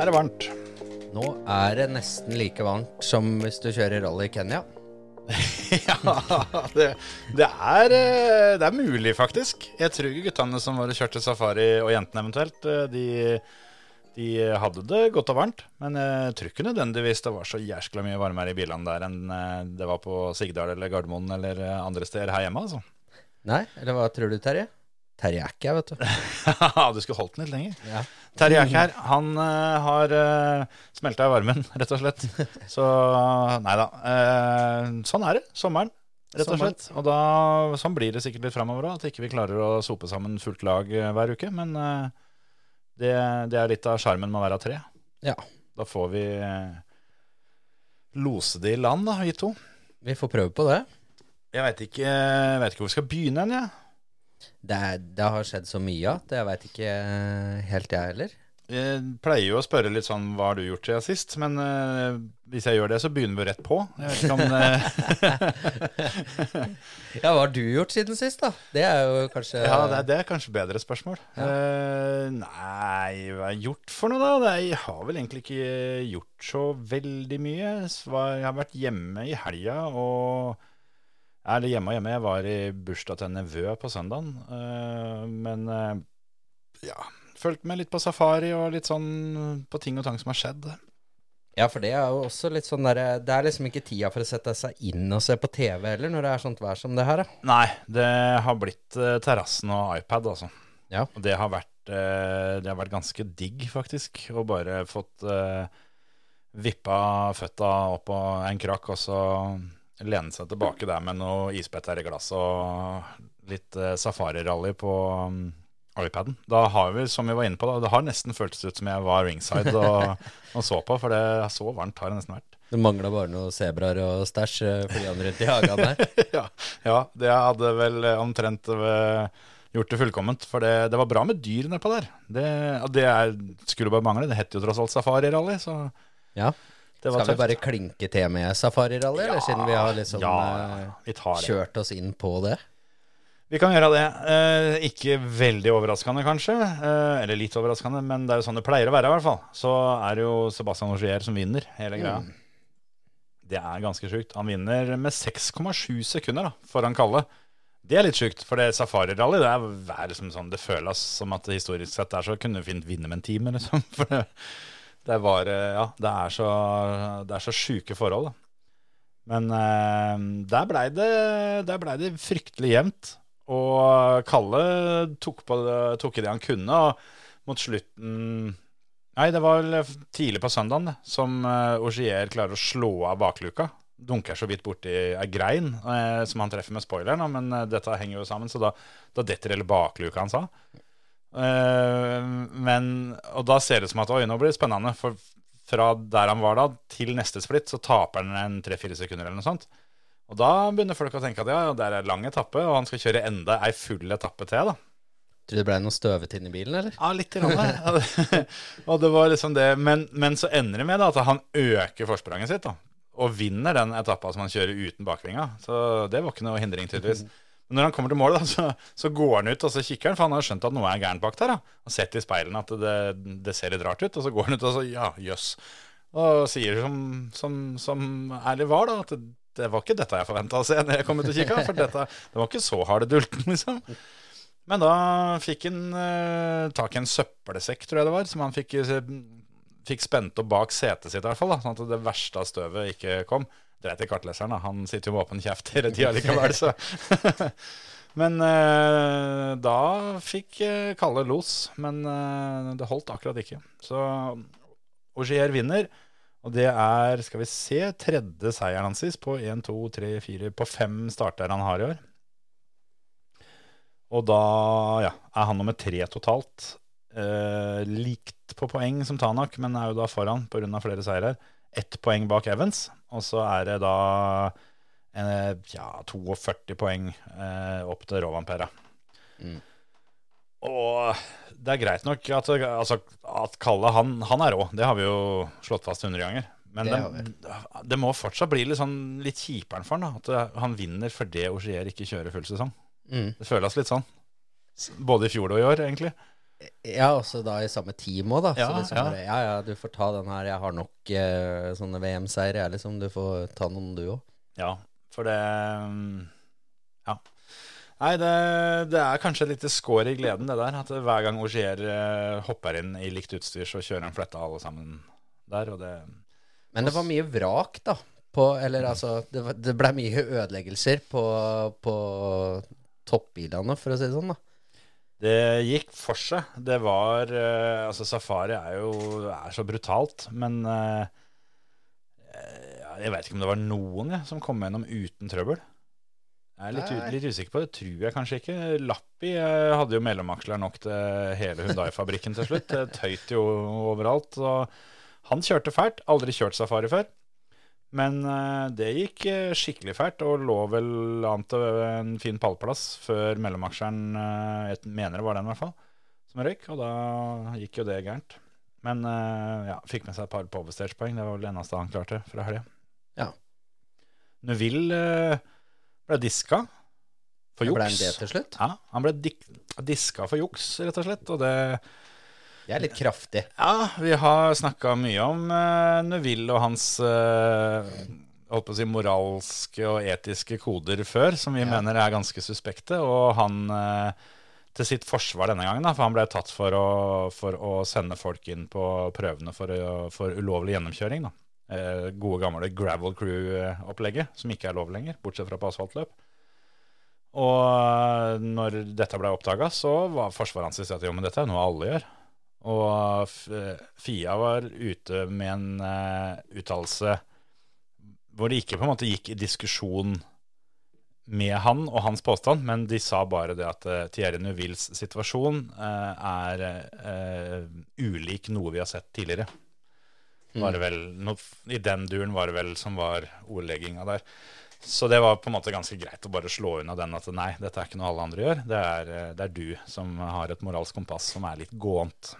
er det varmt. Nå er det nesten like varmt som hvis du kjører rally i Kenya. ja, det, det, er, eh, det er mulig, faktisk. Jeg tror guttene som var og kjørte safari, og jentene eventuelt, eh, de, de hadde det godt og varmt. Men jeg tror ikke nødvendigvis det var så jæskla mye varmere i bilene der enn eh, det var på Sigdal eller Gardermoen eller eh, andre steder her hjemme, altså. Nei, eller hva tror du, Terje? Terje er ikke jeg, vet du. du skulle holdt den litt lenger. Ja. Terje Eik her, han uh, har uh, smelta i varmen, rett og slett. Så nei da. Uh, sånn er det. Sommeren, rett og slett. Og da, sånn blir det sikkert litt framover òg, at ikke vi klarer å sope sammen fullt lag eh, hver uke. Men uh, det, det er litt av sjarmen med å være tre. Ja. Da får vi eh, lose det i land, da, vi to. Vi får prøve på det. Jeg veit ikke, ikke hvor vi skal begynne hen, jeg. Det, er, det har skjedd så mye at jeg veit ikke helt, jeg heller. Jeg pleier jo å spørre litt sånn hva har du gjort siden sist, men uh, hvis jeg gjør det, så begynner vi rett på. Jeg vet ikke om eh, Ja, hva har du gjort siden sist, da? Det er jo kanskje Ja, det er, det er kanskje bedre spørsmål. Eh, nei, hva har jeg gjort for noe, da? Er, jeg har vel egentlig ikke gjort så veldig mye. Jeg har vært hjemme i helga og Eller hjemme og hjemme. Jeg var i bursdag til en nevø på søndagen. eh, men eh, ja Fulgte med litt på safari og litt sånn på ting og tang som har skjedd. Ja, for det er jo også litt sånn derre Det er liksom ikke tida for å sette seg inn og se på TV heller, når det er sånt vær som det her, da. Nei, det har blitt uh, terrassen og iPad, altså. Ja. Og det har vært, eh, det har vært ganske digg, faktisk. Og bare fått vippa føtta opp på en krakk, og så lene seg tilbake der med noe her i glasset og litt uh, safarirally på um, iPaden. Da har vi, som vi var inne på, da, det har nesten føltes ut som jeg var ringside og, og så på, for det er så varmt har det nesten vært. Det mangla bare noen sebraer og stæsj eh, for de andre rundt i hagen der. ja, ja, det hadde vel eh, omtrent eh, gjort det fullkomment. For det, det var bra med dyr nedpå der. Det, det er, skulle bare mangle. Det het jo tross alt safarirally, så Ja. Skal vi bare klinke til med safarirally, eller siden vi har liksom ja, eh, vi kjørt oss inn på det? Vi kan gjøre det. Eh, ikke veldig overraskende, kanskje. Eh, eller litt overraskende, men det er jo sånn det pleier å være, i hvert fall. Så er det jo Sebastian Augier som vinner hele greia. Det er ganske sjukt. Han vinner med 6,7 sekunder da, foran Kalle. Det er litt sjukt, for det safarirally det er, er liksom sånn, det føles som at historisk sett der så kunne du fint vinne med en time. Liksom. For det, det var eh, Ja, det er så, det så sjuke forhold, da. Men eh, der blei det, ble det fryktelig jevnt. Og Kalle tok, på tok i det han kunne, og mot slutten Nei, det var tidlig på søndagen som Augier klarer å slå av bakluka. Dunker så vidt borti ei grein eh, som han treffer med spoileren, men eh, dette henger jo sammen, så da, da detter hele bakluka hans av. Eh, men, og da ser det ut som at oi, nå blir det spennende, for fra der han var da, til neste splitt, så taper han en tre-fire sekunder eller noe sånt. Og da begynner folk å tenke at ja, det er en lang etappe, og han skal kjøre enda ei full etappe til, da. Tror du det ble noe støvete i bilen, eller? Ja, litt grann. Ja, og det var liksom det. Men, men så ender det med da, at han øker forspranget sitt, da. Og vinner den etappa som han kjører uten bakvinga. Så det var ikke noe hindring, tydeligvis. Men når han kommer til mål, da, så, så går han ut og så kikker han, for han har skjønt at noe er gærent bak der. da. Han setter i speilene at det, det ser litt rart ut, og så går han ut og så ja, jøss. Og sier som, som, som ærlig var, da, at det, det var ikke dette jeg forventa å se når jeg kom ut og kikka. For dette, det var ikke så harde dulten, liksom. Men da fikk han eh, tak i en søppelsekk, tror jeg det var, som han fikk, eh, fikk spent opp bak setet sitt, i hvert fall, da, sånn at det verste av støvet ikke kom. Dreit i kartleseren, da. Han sitter jo med åpen kjeft hele tida likevel, så Men eh, da fikk eh, Kalle los, men eh, det holdt akkurat ikke. Så Augier vinner, og det er, skal vi se, tredje seieren hans på 1, 2, 3, 4 På fem starter han har i år. Og da ja, er han nummer tre totalt. Eh, likt på poeng som Tanak, men er jo da foran pga. flere seirer. Ett poeng bak Evans, og så er det da en, ja, 42 poeng eh, opp til Rovanpera. Mm. Og det er greit nok at, altså, at Kalle han, han er rå. Det har vi jo slått fast hundre ganger. Men Det det, det, må fortsatt bli litt, sånn, litt kjiperen for han. Da, at det- han vinner fordi Augier ikke kjører full sesong. Mm. Det føles litt sånn. Både i fjor og i år, egentlig. Ja, også da i samme team òg, da. Ja, så liksom ja. Bare, ja, ja, du får ta den her. Jeg har nok eh, sånne VM-seire, jeg, liksom. Du får ta noen, du òg. Ja, for det mm, Ja. Nei, det, det er kanskje et lite skår i gleden, det der. At hver gang Augier eh, hopper inn i likt utstyr, så kjører han fletta alle sammen der. Og det Men det var mye vrak, da. På, eller altså, det, det ble mye ødeleggelser på, på toppbilene, for å si det sånn, da. Det gikk for seg. Det var eh, Altså, Safari er jo er så brutalt, men eh, Jeg vet ikke om det var noen jeg, som kom gjennom uten trøbbel. Jeg er litt, litt usikker på det. Tror jeg kanskje ikke. Lappi eh, hadde jo mellomaksler nok til hele Hundai-fabrikken til slutt. Det tøyt jo overalt. Og han kjørte fælt. Aldri kjørt Safari før. Men eh, det gikk eh, skikkelig fælt, og lå vel an til en fin pallplass før mellomaksjeren eh, Jeg mener det var den, i hvert fall, som røyk. Og da gikk jo det gærent. Men ja, fikk med seg et par powerstage-poeng. Det var vel det eneste han klarte fra helga. Ja. Neville eh, ble diska for Ble han det til slutt? Ja, han ble diska for juks, rett og slett. Og det Det er litt kraftig. ja, vi har snakka mye om uh, Neville og hans uh, holdt på å si moralske og etiske koder før, som vi Ja. mener er ganske suspekte. Og han uh, til sitt forsvar denne gangen, da, for han ble tatt for å, for å sende folk inn på prøvene for, for ulovlig gjennomkjøring. Da. Eh, gode gamle gravel crew-opplegget, som ikke er lov lenger, bortsett fra på asfaltløp. Og når dette ble oppdaga, så var forsvaret hans i at jo, men dette er noe alle gjør. Og Fia var ute med en uh, uttalelse hvor det ikke på en måte gikk i diskusjon med han og hans påstand, men de sa bare det at uh, Thierry Neuvilles situasjon uh, er uh, ulik noe vi har sett tidligere. Var det vel, no, I den duren var det vel som var ordlegginga der. Så det var på en måte ganske greit å bare slå unna den at nei, dette er ikke noe alle andre gjør. Det er, eh, det er du som har et moralsk kompass som er litt gåent.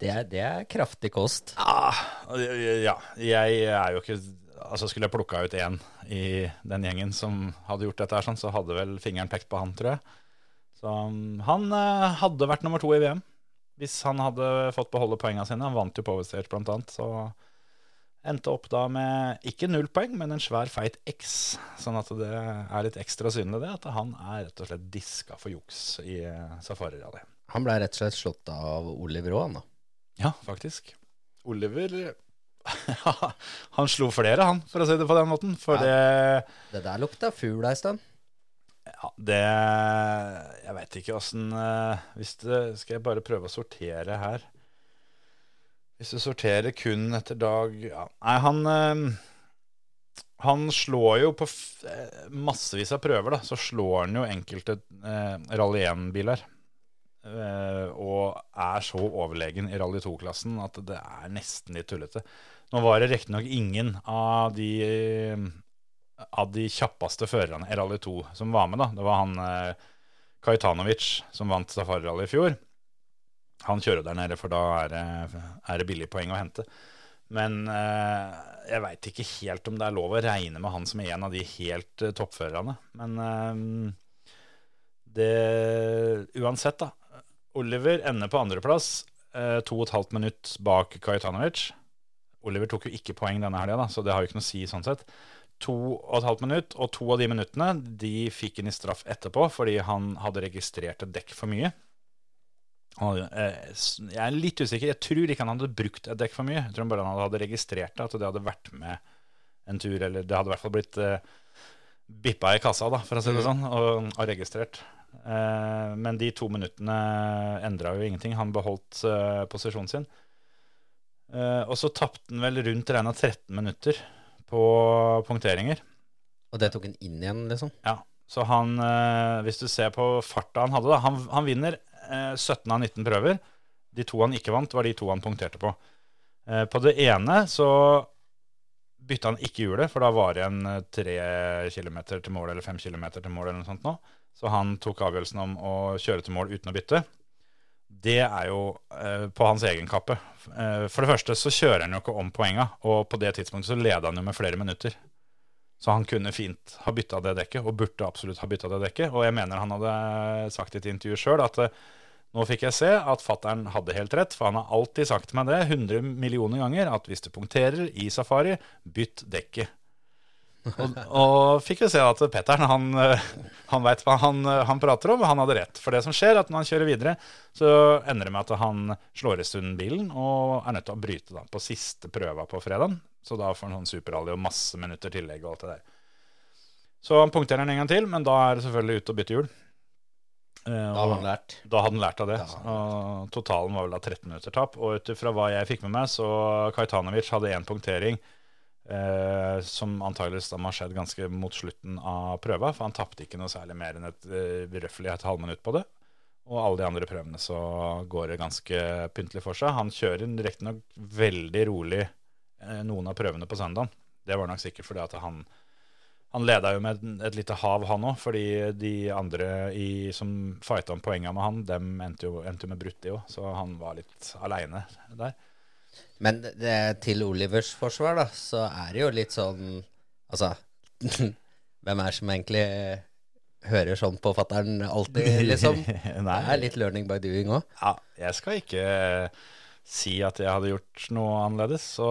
Det er, det er kraftig kost. Ah, ja, jeg er jo ikke Altså Skulle jeg plukka ut én i den gjengen som hadde gjort dette, her sånn, så hadde vel fingeren pekt på han, tror jeg. Så um, han eh, hadde vært nummer to i VM hvis han hadde fått beholde poengene sine. Han vant jo på blant annet. Så endte opp da med ikke null poeng, men en svær feit X. Sånn at det er litt ekstra synlig, det, at han er rett og slett diska for juks i eh, Safari Rally. Han ble rett og slett slått av Oliver Aa, da. Ja, faktisk. Oliver Han slo flere, han, for å si det på den måten. For det Det der lukta fugl ei stund. Ja, det Jeg veit ikke åssen Hvis det Skal jeg bare prøve å sortere her. Hvis du sorterer kun etter dag ja. Nei, han eh, Han slår jo på eh, massevis av prøver, da. Så slår han jo enkelte eh, Rally 1-biler. Eh, og er så overlegen i Rally 2-klassen at det er nesten litt tullete. Nå var det riktignok ingen av de av de kjappeste førerne i Rally 2 som var med. da. Det var han eh, Kajtanovic som vant Safari Rally i fjor. Han kjører der nede, for da er det, er det billig poeng å hente. Men eh, jeg veit ikke helt om det er lov å regne med han som er en av de helt eh, toppførerne. Men eh, det Uansett, da. Oliver ender på andreplass, eh, to og et halvt minutt bak Kajtanovic. Oliver tok jo ikke poeng denne helga, så det har jo ikke noe å si sånn sett to og et halvt minutt, og to av de minuttene de fikk han i straff etterpå fordi han hadde registrert et dekk for mye. Han, eh, jeg er litt usikker. Jeg tror ikke han hadde brukt et dekk for mye. Jeg tror bare han hadde registrert det, at det hadde vært med en tur, eller det hadde i hvert fall blitt eh, bippa i kassa, da, for å si det sånn, og, og registrert. Eh, men de to minuttene endra jo ingenting. Han beholdt eh, posisjonen sin. Eh, og så tapte han vel rundt regna 13 minutter på punkteringer. Og det tok han inn igjen, liksom. Ja, Så han, hvis du ser på farta han hadde, da Han, han vinner eh, 17 av 19 prøver. De to han ikke vant, var de to han punkterte på. På det ene så bytta han ikke hjulet, for da var det igjen tre kilometer til mål, eller fem kilometer til mål, eller noe sånt nå. Så han tok avgjørelsen om å kjøre til mål uten å bytte. Det er jo eh, på hans egen kappe. Eh, for det første så kjører han jo ikke om poenga, og på det tidspunktet så leda han jo med flere minutter. Så han kunne fint ha bytta det dekket, og burde absolutt ha bytta det dekket. Og jeg mener han hadde sagt i et intervju sjøl at eh, nå fikk jeg se at fattern hadde helt rett, for han har alltid sagt meg det 100 millioner ganger, at hvis du punkterer i safari, bytt dekket. Og, og fikk jo se at Petteren han, eh, han veit hva han, eh, han prater om, og han hadde rett. For det som skjer, er at når han kjører videre, så ender det med at han slår i stund bilen og er nødt til å bryte da, på siste prøva på fredagen. Så da får han sånn superrally og masse minutter tillegg og alt det der. Så han punkterer den en gang til, men da er det selvfølgelig ute og bytte hjul. Eh, Da hadde han lært. da hadde han lært av det. Totalen var vel da 13 minutter tap. Og ut ifra hva jeg fikk med meg, så Kajtanovic hadde én punktering eh, som antageligvis da må ha skjedd ganske mot slutten av prøva. For han tapte ikke noe særlig mer enn et eh, røftlig et halvminutt på det. Og alle de andre prøvene så går det ganske pyntelig for seg. Han kjører riktignok veldig rolig eh, noen av prøvene på søndagen. Det var nok sikkert fordi at han han leda jo med et, lite hav, han òg, fordi de andre i, som fighta om poenga med han, dem endte jo, endte jo med brutt, de òg. Så han var litt aleine der. Men det, til Olivers forsvar, da, så er det jo litt sånn Altså, hvem er det som egentlig hører sånn på fattern alltid, liksom? Det er litt learning by doing òg. Ja, jeg skal ikke si at jeg hadde gjort noe annerledes. Så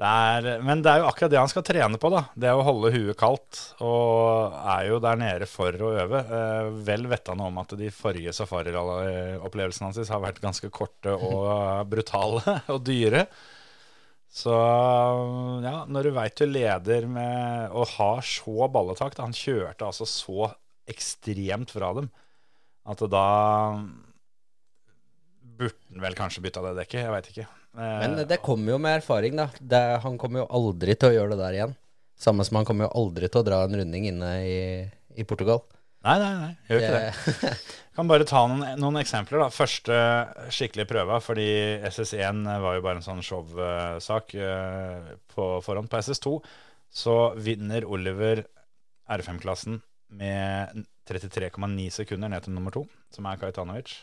det er, men det er jo akkurat det han skal trene på, da. Det er å holde huet kaldt. Og er jo der nede for å øve. Eh, vel vettende om at de forrige safarirally-opplevelsene hans har vært ganske korte og brutale og dyre. Så ja, når du veit du leder med å ha så balletak da, Han kjørte altså så ekstremt fra dem at da burde han vel kanskje bytta det dekket. Jeg veit ikke. Eh, Men det kommer jo med erfaring, da. Det, han kommer jo aldri til å gjøre det der igjen. Samme som han kommer jo aldri til å dra en runding inne i, i Portugal. Nei, nei, nei, gjør ikke det. Kan bare ta noen, noen eksempler. da. Første skikkelige prøva, fordi SS1 var jo bare en sånn showsak eh, på forhånd. På SS2 så vinner Oliver R5-klassen med 33,9 sekunder ned til nummer to, som er Kajtanovic.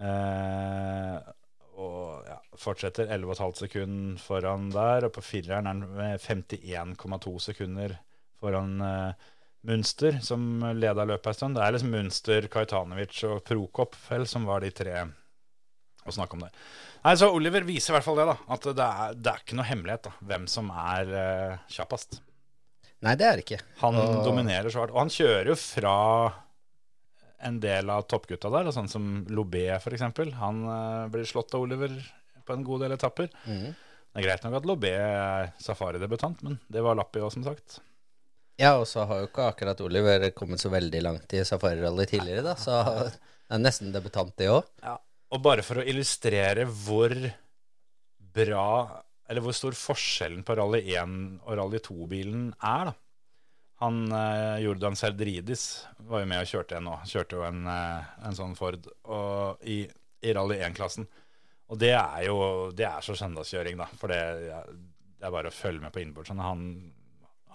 Eh, og ja, fortsetter 11,5 sekunder foran der, og på fireren er han med 51,2 sekunder foran eh, Munster, som leda løpet en stund. Det er liksom Munster, Kajtanovic og Prokop vel, som var de tre å snakke om det. Nei, så Oliver viser i hvert fall det, da. At det er, det er ikke noe hemmelighet da, hvem som er eh, kjappest. Nei, det er det ikke. Han Og- dominerer så hardt. Og han kjører jo fra en del av toppgutta der, sånn som Lobé f.eks. Han eh, blir slått av Oliver på en god del etapper. Mm. Det er greit nok at Lobé er safaridebutant, men det var Lappi òg, som sagt. Ja, og så har jo ikke akkurat Oliver kommet så veldig langt i safarirally tidligere, da. Så det er nesten debutant, det òg. Og bare for å illustrere hvor bra Eller hvor stor forskjellen på Rally 1 og Rally 2-bilen er, da. Han eh, Jordan Serdridis var jo med og kjørte en nå. Kjørte jo en, eh, en sånn Ford og, i, i Rally 1-klassen. Og det er jo Det er så søndagskjøring, da. For det, det er bare å følge med på innbordsen. Han,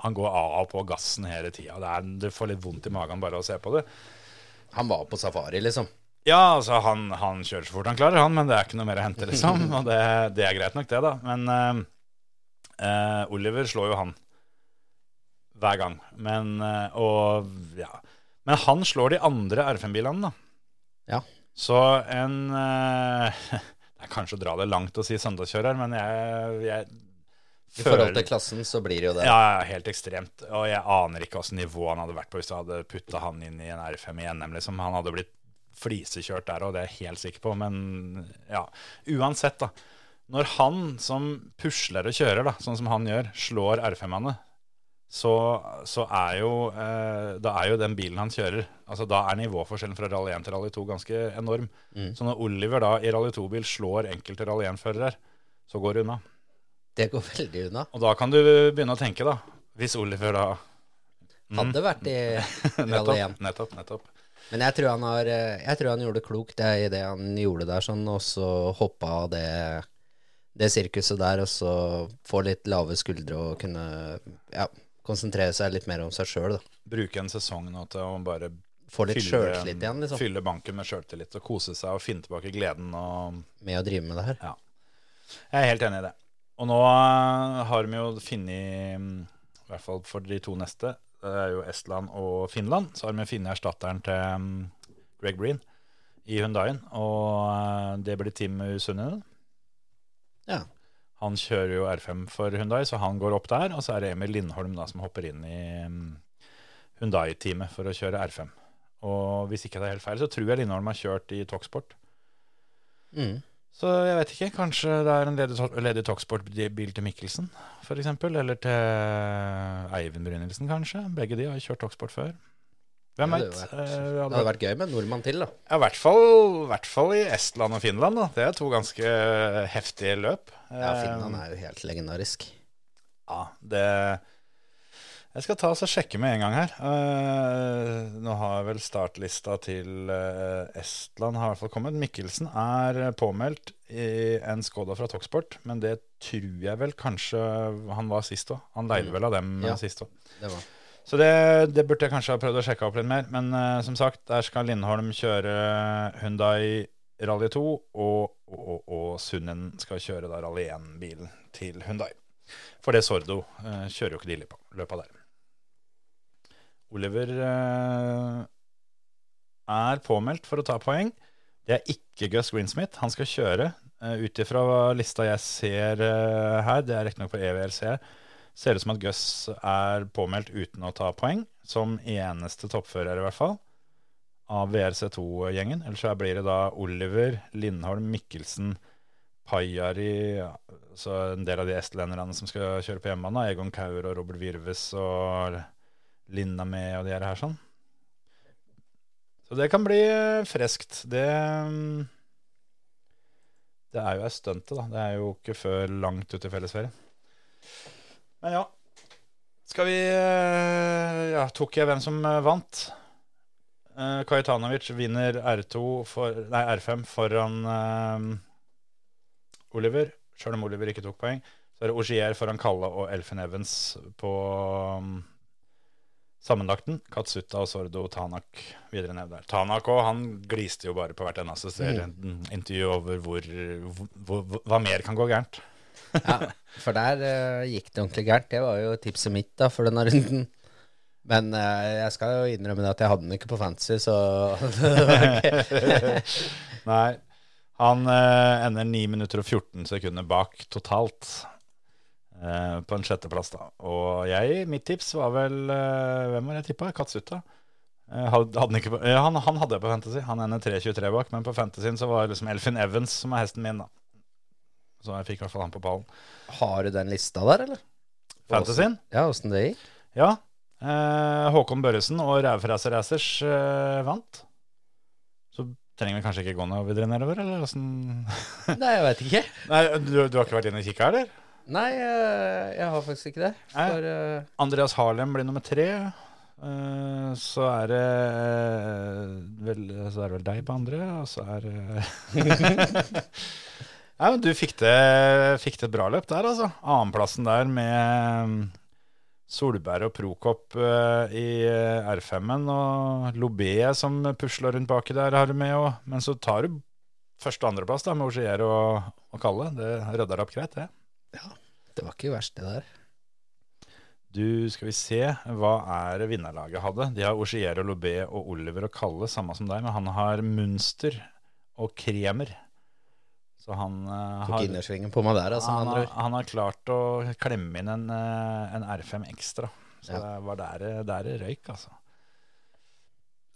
han går av og på gassen hele tida. Du får litt vondt i magen bare å se på det. Han var på safari, liksom. Ja, altså han, han kjører så fort han klarer, han, men det er ikke noe mer å hente, liksom. Og det, det er greit nok, det, da. Men uh, uh, Oliver slår jo han hver gang. Men, eh, og, ja. men han slår de andre R5-bilene, da. Ja. Så en eh, Det er kanskje å dra det langt å si søndagskjører, men jeg, jeg I forhold til klassen så blir det jo det. ja, helt ekstremt. Og jeg aner ikke hvilket nivå han hadde vært på hvis du hadde putta han inn i en R5 i NM. Liksom. Han hadde blitt flisekjørt der, og det er jeg helt sikker på. Men ja, uansett, da. Når han som pusler og kjører, da, sånn som han gjør, slår R5-ene, så, så er jo eh, Da er jo den bilen han kjører Altså Da er nivåforskjellen fra rally 1 til rally 2 ganske enorm. Så når Oliver da i rally 2-bil slår enkelte rally 1-førere, så går det unna. Det går veldig unna. Og da kan du begynne å tenke, da. Hvis Oliver da Hadde vært i Rally 1. nettopp, nettopp. Men jeg tror han, har, eh, jeg tror han gjorde klokt det i det han gjorde der, sånn, og så hoppa av det, det sirkuset der, og så få litt lave skuldre og kunne ja, konsentrere seg litt mer om seg sjøl. Bruke en sesong nå til å bare Få litt sjøltillit igjen, liksom, fylle banken med sjøltillit og kose seg og finne tilbake gleden og med å drive med det her. Ja. Jeg er helt enig i det. Og nå eh, har vi jo funnet, mm, i hvert fall for de to neste, det er jo Estland og Finland, så har vi funnet erstatteren til mm, Greg Breen i Hundayen. Og eh, det blir Tim Sunninen. Ja. Han kjører jo R5 for Hundai, så han går opp der. Og så er det Emil Lindholm da, som hopper inn i mm, Hundai-teamet for å kjøre R5. Og hvis ikke det er helt feil, så tror jeg Lindholm har kjørt i Talksport. Mm. Så jeg vet ikke. Kanskje det er en ledig, ledig Talksport-bil til Mikkelsen, f.eks. Eller til Eivind Brynildsen, kanskje. Begge de har kjørt Talksport før. Hvem Det veit? vært- Det hadde vært gøy med en nordmann til, da. Ja, i hvert fall, i hvert fall i Estland og Finland. da. Det er to ganske heftige løp. Ja, Eh, Finland er jo helt legendarisk. Ja, det Jeg skal ta og sjekke med en gang her. Eh, nå har jeg vel startlista til eh, Estland har i hvert fall kommet. Mikkelsen er påmeldt i en Skoda fra Toxport, men det tror jeg vel kanskje han var sist òg. Han leide vel av dem Ja. eh, sist òg. Så det, det burde jeg kanskje ha prøvd å sjekke opp litt mer. Men uh, som sagt, der skal Lindholm kjøre Hundai Rally 2, og, og, og Sunnen skal kjøre da Rally 1-bilen til Hundai. For det Sordo uh, kjører jo ikke de løpa, der. Oliver uh, er påmeldt for å ta poeng. Det er ikke Gus Greensmith. Han skal kjøre. Uh, Ut ifra lista jeg ser her, det er riktignok på EVRC, ser ut som at Gus er påmeldt uten å ta poeng, som eneste toppfører i hvert fall, av VRC2-gjengen. Ellers så blir det da Oliver, Lindholm, Mikkelsen, Pajari, så en del av de estlenderne som skal kjøre på hjemmebane, Egon Kaur og Robert Virves og Linda med og de her, sånn. Så det kan bli friskt. freskt. Det mm, Det er jo ei stunte, da. Det er jo ikke før langt ut i fellesferien. Men ja. Skal vi eh, Ja, tok jeg hvem som eh, vant? Uh, Kajtanovic vinner R2 for, nei, R5 foran uh, Oliver, sjøl om Oliver ikke tok poeng. Så er det Ogier foran Kalle og Elfen Evans på um, sammenlagten. Katsuta og Sordo Tanak videre ned der. Tanak òg, han gliste jo bare på hvert eneste mm. intervju over hvor, hvor, hvor, hva mer kan gå gærent. Ja, for der uh, gikk det ordentlig gærent. Det var jo tipset mitt da for denne runden. Men uh, jeg skal jo innrømme det at jeg hadde den ikke på fantasy, så Nei. Han uh, ender 9 minutter og 14 sekunder bak totalt på en sjetteplass. da. Og jeg, mitt tips var vel Hvem var det jeg tippa? Katsuta. Eh, hadde, på, han, han hadde jeg på Fantasy. Han ender 3.23 bak, men på Fantasyen så var det liksom Elfin Evans som er hesten min. da. Så jeg fikk i hvert fall han på pallen. Har du den lista der, eller? Fantasyen? Ja, åssen det gikk? Ja. Eh, Håkon Børresen og Rævfreser Racers eh, vant. Så trenger vi kanskje ikke gå noe videre nedover, eller åssen Nei, jeg veit ikke. Nei, du, du har ikke vært inne og kikka, eller? Nei, eh, jeg har faktisk ikke det. For uh... Andreas Harlem blir nummer tre. Eh, så er det vel, Så er det vel deg på andre, og så er det Nei, men Du fikk det, fikk det et bra løp der, altså. Annenplassen der med mm, Solberg og Prokop eh, i eh, R5-en, og Lobé som pusla rundt baki der, har du med òg. Men så tar du første- og andreplass da, med Augier og, og Kalle. Det rydder opp greit, det. Ja, det var ikke verst, det der. Du, skal vi se, hva er det vinnerlaget hadde? De har Augier og Lobé og Oliver og Kalle, samme som deg, men han har Munster og Kremer. Så han uh, Tok innersvingen på meg der, altså, han, andre har, han har klart å klemme inn en, eh, en R5 ekstra. Så Ja. det var der, det- der det røyk, altså.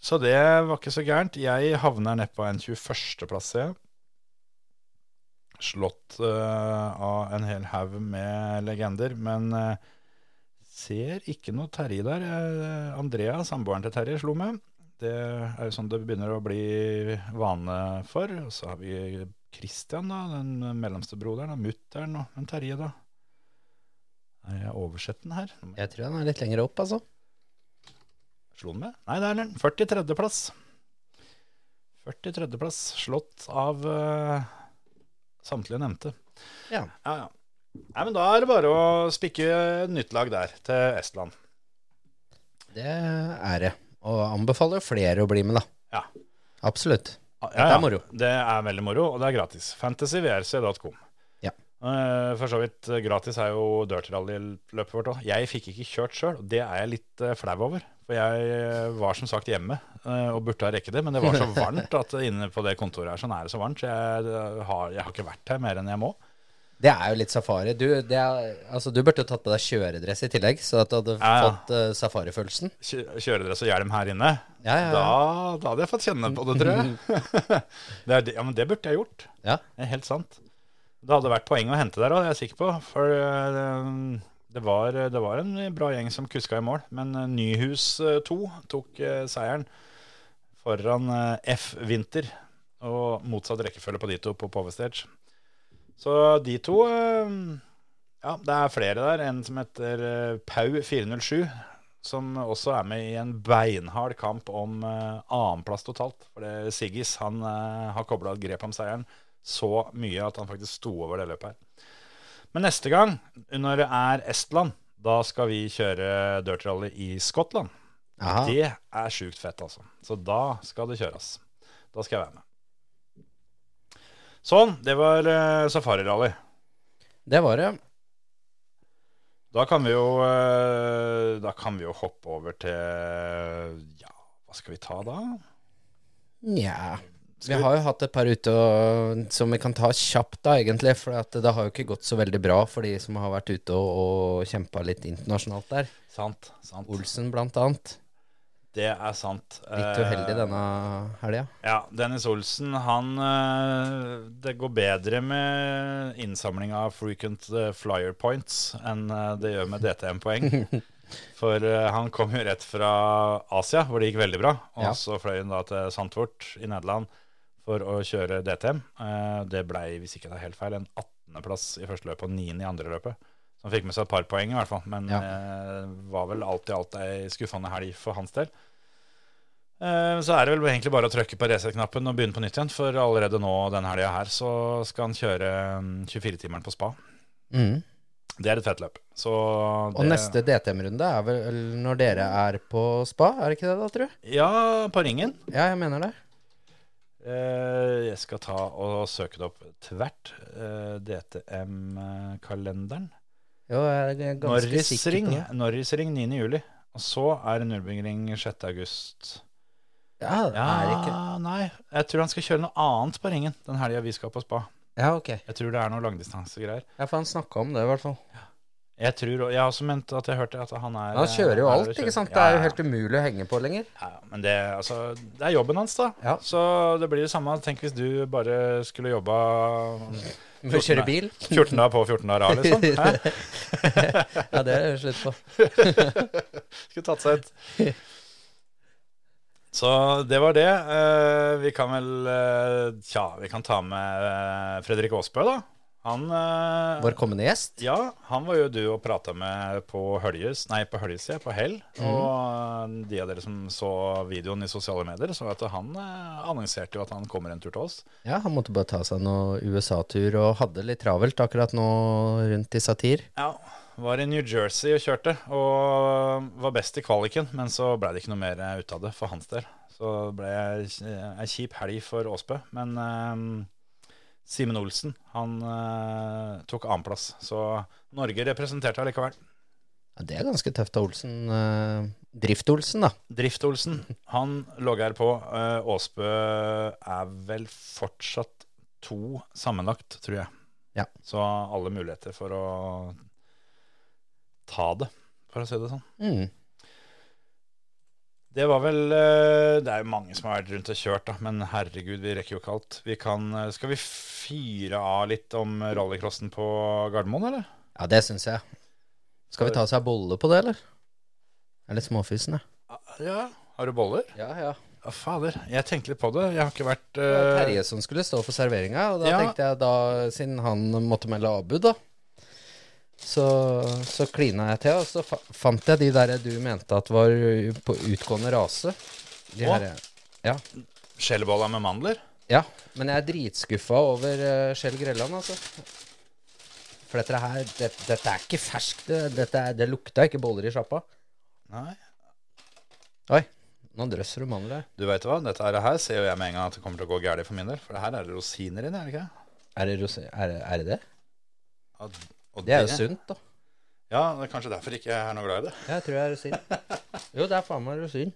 Så det var ikke så gærent. Jeg havner nedpå en 21.-plass, jeg. Slått uh, av en hel haug med legender, men uh, ser ikke noe Terje der. Eh, Andrea, samboeren til Terje, slo med. Det er jo sånn det begynner å bli vane for. Og så har vi Christian, da, den mellomste broderen, mutter'n og men Terje, da. Er jeg oversett den her? Jeg- Jeg tror han er litt lenger opp, altså. Slo den med? Nei, det er den. 43.-plass. 43.-plass, slått av uh, samtlige nevnte. Ja. Ja, ja. Nei, men da er det bare å spikke nytt lag der, til Estland. Det er det. Og anbefaler flere å bli med, da. Ja. Absolutt. Ja, Det er moro. Det er veldig moro, og det er gratis. Fantasyvrc.com. Ja. Eh, For så vidt eh, gratis er jo dirt rally-løpet vårt òg. Jeg fikk ikke kjørt sjøl, og det er jeg litt eh, flau over. For jeg var som sagt hjemme og burde ha rekket det, men det var så varmt at inne på det kontoret her sånn er det så varmt. Så jeg har, jeg har ikke vært her mer enn jeg må. Det er jo litt safari. Du, det er, altså, du burde jo tatt på deg kjøredress i tillegg, så at du hadde Ja, ja. fått uh, safarifølelsen. Kjø- Kjøredress og hjelm her inne. Ja, ja, ja. Da, da hadde jeg fått kjenne på det, tror jeg. det er, ja, men det burde jeg gjort. Ja. Det er helt sant. Det hadde vært poeng å hente der òg, det er jeg sikker på. For uh, det var, det var en bra gjeng som kuska i mål. Men eh, Nyhus eh, 2 tok uh, seieren foran eh, F Vinter. Og motsatt rekkefølge på de to på Power Stage. Så de to eh, Ja, det er flere der. En som heter eh, Pau 407. Som også er med i en beinhard kamp om uh, annenplass totalt. For det, Siggis han eh, har kobla et grep om seieren så mye at han faktisk sto over det løpet her. Men neste gang, når det er Estland, da skal vi kjøre dirt rally i Skottland. Aha. Det er sjukt fett, altså. Så da skal det kjøres. Da skal jeg være med. Sånn, det var uh, safarirally. Det var det. Da kan vi jo uh, Da kan vi jo hoppe over til Ja, hva skal vi ta da? Nja Vi har jo hatt et par ute og, som vi kan ta kjapt, da, egentlig. For at det har jo ikke gått så veldig bra for de som har vært ute og, og kjempa litt internasjonalt der. Sant. sant. Olsen, blant annet. Det er sant. Litt uheldig Eh, denne helga. Ja, Dennis Olsen, han eh, Det går bedre med innsamling av frequent eh, flyer points enn det gjør med DTM-poeng. For han kom jo rett fra Asia, hvor det gikk veldig bra. Og Ja. så fløy han da til Sandtvort i Nederland for å kjøre DTM. Det blei, hvis ikke det er helt feil, en 18.-plass i første løpet og 9. i andre løpet. Han fikk med seg et par poeng, i hvert fall. Men Ja. eh, var vel alt i alt ei skuffende helg for hans del. Eh, Så er det vel egentlig bare å trykke på reset-knappen og begynne på nytt igjen. For allerede nå denne helga her så skal han kjøre mm, 24-timeren på spa. Mm. Det er et fett løp. Så Og det, neste DTM-runde er vel når dere er på spa, er det ikke det da, tror du? Ja, på ringen. Ja, jeg mener det. Eh, Jeg skal ta og søke det opp tvert. eh, DTM-kalenderen. Jo, jeg er ganske sikker på det. Norrisring 9. juli. Og så er det Nürburgring 6. august. Ja, Ja, er det ikke nei. Jeg tror han skal kjøre noe annet på ringen den helga vi skal på spa. Ja, ok. Jeg tror det er noe langdistansegreier. Ja, for han snakka om det, i hvert fall. Jeg tror, jeg har også ment at jeg hørte at han er Han kjører jo alt, alt, ikke sant? Det er jo helt umulig å henge på lenger. ja, ja, Men det, altså, det er jobben hans, da. Ja. Så det blir det samme. Tenk hvis du bare skulle jobba Med å kjøre bil. 14 dager på 14 dager av, liksom. Ja, det er det slutt på. Skulle tatt seg et. Så det var det. Eh, vi kan vel eh, Tja, vi kan ta med eh, Fredrik Aasbø, da. Han eh, Vår kommende gjest. Ja, han var jo du og prata med på Høljes, nei, på Høljes, ja, på Hell. Og eh, de av dere som så videoen i sosiale medier, så at han eh, annonserte jo at han kommer en tur til oss. Ja, han måtte bare ta seg noe USA-tur og hadde litt travelt akkurat nå rundt i Satir. Ja, var i New Jersey og kjørte, og var best i kvaliken, men så ble det ikke noe mer ut av det for hans del. Så det ble ei kjip helg for Åsbø, Men eh, Simen Olsen, han uh, tok annenplass. Så Norge representerte allikevel. Ja, det er ganske tøft av Olsen. Uh, Drift-Olsen, da. Drift-Olsen, han logger på. Uh, Åsbø er vel fortsatt to sammenlagt, tror jeg. Ja. Så alle muligheter for å ta det, for å si det sånn. Mm. Det var vel eh, Det er jo mange som har vært rundt og kjørt, da, men herregud, vi rekker jo ikke alt. Vi kan, eh, skal vi fyre av litt om rallycrossen på Gardermoen, eller? Ja, det syns jeg. Skal vi ta seg bolle på det, eller? Jeg er litt småfysen, jeg. Ja. Har du boller? Ja, ja. Å, fader. Jeg tenkte litt på det. Jeg har ikke vært Det var eh, Terje som skulle stå for serveringa, og da Ja. tenkte jeg da, siden han måtte melde avbud, da Så, så klina jeg til, og så fa fant jeg de der du mente at var på utgående rase. De Å? her, ja. Skjellboller med mandler? ja, men jeg er dritskuffa over uh, Skjell Grelland, altså. For dette her, det, dette er ikke ferskt. Det, dette er, det lukta ikke boller i sjappa. Nei. Oi, nå drøsser du mandler. Du veit hva, dette her, her ser jo jeg med en gang at det kommer til å gå gærlig for min del. For det her er det rosiner inni, er det ikke? Er det, rose er, det- er det det? Og, og Det er jo sunt, da. Ja, det er kanskje derfor ikke jeg er noe glad i det. Jeg tror jeg er rosin. Jo, det er faen meg rosin.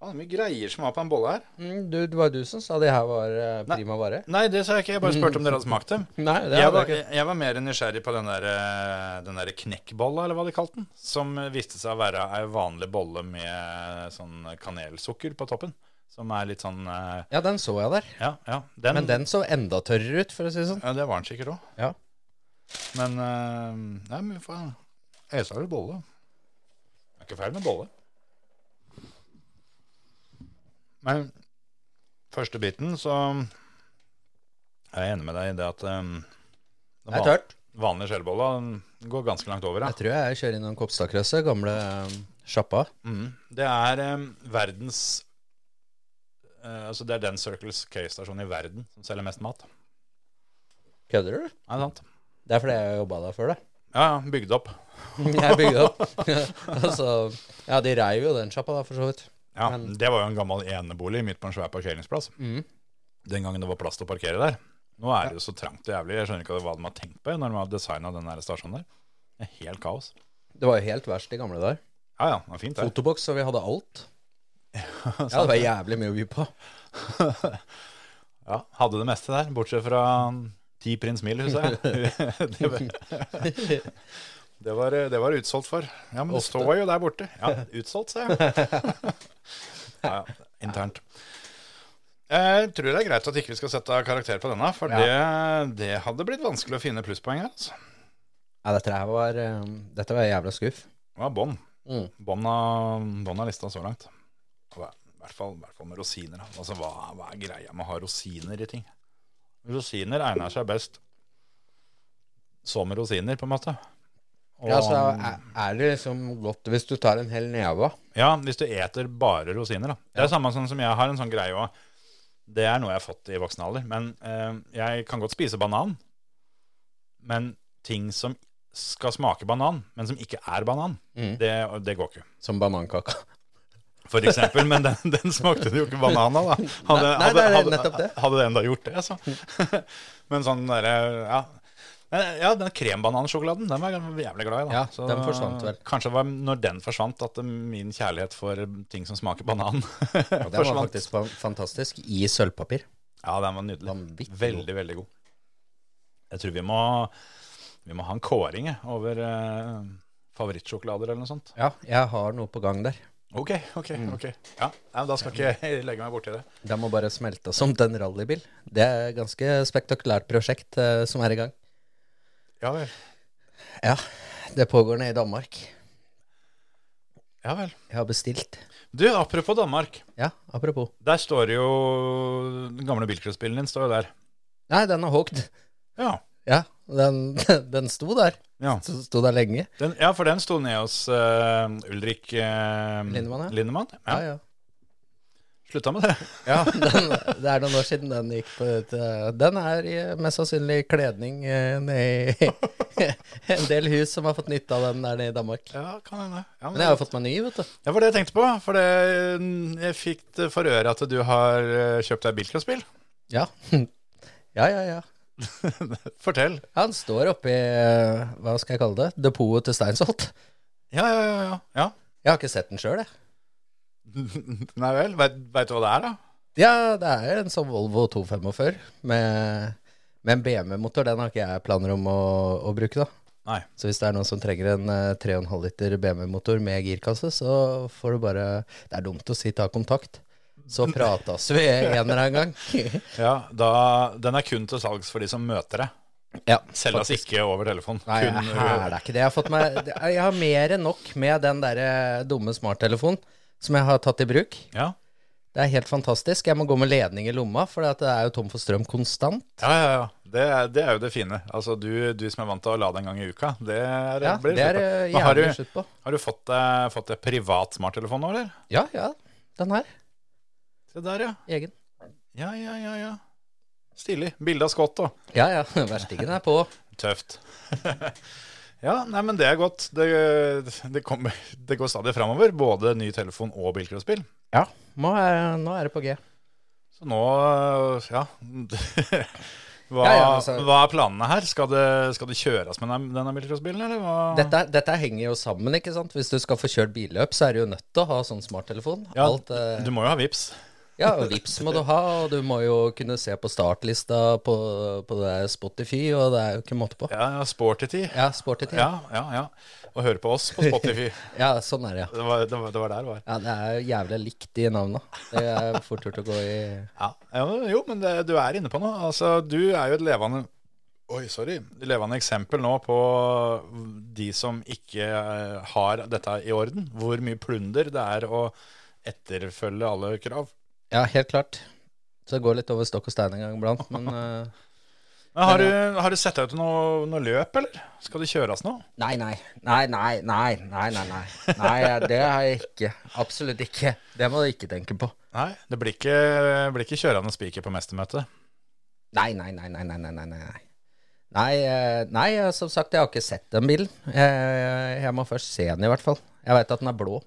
Faen, mye greier som var på en bolle her. Mm, du, det var du som sa det her var eh, prima vare. Nei, det sa jeg ikke. Jeg bare spurte om dere hadde smakt dem. Nei, det Jeg hadde var, jeg ikke. jeg var mer nysgjerrig på den der, eh, den der knekkbolla, eller hva de kalte den. Som viste seg å være ei vanlig bolle med sånn kanelsukker på toppen. Som er litt sånn eh, Ja, den så jeg der. Ja, ja. Den, Men den så enda tørrere ut, for å si det sånn. Ja, det var den sikkert òg. Ja. Men eh, Nei, men vi får ese litt bolle. Det er ikke feil med bolle. Men første biten, så er jeg enig med deg i det at um, Det er tørt. Vanlig skjellbolle går ganske langt over. Jeg tror jeg kjører innom Kopstadkrøsset, gamle um, sjappa. Mm. Det er um, verdens uh, Altså det er den Circles K-stasjonen i verden som selger mest mat. Kødder du? Nei, det sant? Det er fordi jeg jobba der før, det. Ja, ja, bygd opp. Jeg bygde opp. altså, ja, de reiv jo den sjappa, da, for så vidt. Ja, Men- Det var jo en gammel enebolig midt på en svær parkeringsplass. Mm. Den gangen det var plass til å parkere der. Nå er det jo så trangt og jævlig. Jeg skjønner ikke hva de har tenkt på når de har designa den der stasjonen der. Det er helt kaos. Det var jo helt verst, i gamle dager. Ja ja, det var fint, det. Fotoboks, så vi hadde alt. Ja, det var jævlig mye å by på. Ja, Hadde det meste der, bortsett fra ti Prins mil, husker jeg. det, var, det, var, det var utsolgt for. Ja, men det står jo der borte. Ja, utsolgt, sa jeg. Ja, ja, internt. Jeg tror det er greit at ikke vi skal sette karakter på denne, for det, det hadde blitt vanskelig å finne plusspoeng her. Altså. Ja, dette her var um, Dette var jævla skuff. Det var bånn. Mm. Bånn av, av lista så langt. I hvert fall, i hvert fall med rosiner. Altså, hva, hva er greia med å ha rosiner i ting? Rosiner egner seg best som rosiner, på en måte. Og, Ja, så er, det liksom godt hvis du tar en hel neve ja, hvis du eter bare rosiner, da. Det er samme sånn som jeg har en sånn greie òg. Det er noe jeg har fått i voksen alder. Men eh, jeg kan godt spise banan. Men ting som skal smake banan, men som ikke er banan, Mm. det, det går ikke. Som banankaka. For eksempel, men den, den smakte det jo ikke banan av, da. Hadde, Nei, nei, det hadde, det. hadde det enda gjort det, så. Men sånn derre Ja. Ja, den krembanansjokoladen, den var jeg jævlig glad i. da. Ja, den forsvant vel. Kanskje det var når den forsvant, at min kjærlighet for ting som smaker banan, Den var faktisk fantastisk. I sølvpapir. Ja, den var nydelig. Vanvittig. Veldig, veldig god. Jeg tror vi må, vi må ha en kåring over eh, favorittsjokolader eller noe sånt. Ja, jeg har noe på gang der. Ok, ok, Mm. ok. Ja, men Da skal ikke jeg legge meg borti det. Den må bare smelte som den rallybil. Det er et ganske spektakulært prosjekt eh, som er i gang. Ja vel. Ja, det pågår nede i Danmark. Ja vel. Jeg har bestilt. Du, apropos Danmark. Ja, apropos. Der står jo Den gamle bilcrossbilen din står jo der. Nei, den er hogd. Ja. Ja, den, den sto der. Ja, Så sto der lenge. den, ja for den sto ned hos uh, Ulrik uh, Lindemann, ja. Lindemann. Ja, Ja. Slutta med det. Ja, den, det er noen år siden den gikk på ut. Den er i mest sannsynlig kledning uh, nede i en del hus som har fått nytte av den der nede i Danmark. Ja, kan hende. Ja, Men jeg har jo fått meg ny, vet du. Det var det jeg tenkte på. For det, jeg fikk det for øre at du har eh, kjøpt deg bilcrossbil. Ja. Ja, ja, ja. Fortell. Han står oppi eh, Hva skal jeg kalle det? Depotet til Steinsholt. Ja, ja, ja. ja. ja. Jeg har ikke sett den sjøl, jeg. Nei vel. Veit du hva det er, da? Ja, det er en sånn Volvo 245 med, med en BMW-motor. Den har ikke jeg planer om å, å bruke, da. Nei. Så hvis det er noen som trenger en eh, 3,5 liter BMW-motor med girkasse, så får du bare Det er dumt å si ta kontakt. Så pratas vi en eller annen gang. Ja, da, Den er kun til salgs for de som møter deg. ja, Selges ikke over telefon. Nei, jeg er det ikke det. Jeg har, fått meg, jeg har mer enn nok med den der dumme smarttelefonen som jeg har tatt i bruk. Ja. Det er helt fantastisk. Jeg må gå med ledning i lomma, for det er jo tom for strøm konstant. Ja, ja, ja. Det er, det er jo det fine. Altså, du, du som er vant til å lade en gang i uka, det er, Ja, blir det slutt på. eh, Men har du, slutt på. har du fått uh, fått privat smarttelefon nå, eller? Ja, ja. Den her. Se der, ja. Egen. Ja, ja, ja, ja. Stilig. Bilde av Scott da. Ja, ja. Verstingen er på. Tøft. ja, nei, men det er godt. Det, det, kommer, det går stadig framover. Både ny telefon og bilcrossbil. Ja. Nå er, nå er det på G. Så nå, ja hva, Ja, ja, altså- hva er planene her? Skal det, skal det kjøres med denne, denne bilcrossbilen, eller hva? Dette, dette henger jo sammen, ikke sant. Hvis du skal få kjørt billøp, så er du jo nødt til å ha sånn smarttelefon. Ja, Alt, eh, Du må jo ha vips. Ja, og Vips må du ha, og du må jo kunne se på startlista på, på det der Spotify, og det er jo ikke måte på. Ja, ja Sporty-tid. Ja, Sporty-tid. Ja, ja, ja. Og høre på oss på Spotify. Ja, sånn er det, ja. Det var, det var, det var der det var. Ja, Det er jo jævlig likt i navna. Det er fort gjort å gå i Ja, ja jo, men det, du er inne på noe. Altså, du er jo et levende Oi, sorry. Levende eksempel nå på de som ikke eh, har dette i orden. Hvor mye plunder det er å etterfølge alle krav. Ja, helt klart. Så det går litt over stokk og stein en gang iblant, men eh, Men har, du, har du sett deg ut noe, noe løp, eller? Skal det kjøres nå? Nei, nei. Nei, nei, nei, nei, nei, nei. Nei, det har jeg ikke. Absolutt ikke. Det må du ikke tenke på. Nei, det blir ikke, blir ikke kjørende spiker på mestermøtet. Nei, nei, nei, nei, nei, nei, nei, nei. Nei, eh, eh, som sagt, jeg har ikke sett den bilen. Jeg, jeg må først se den i hvert fall. Jeg vet at den er blå.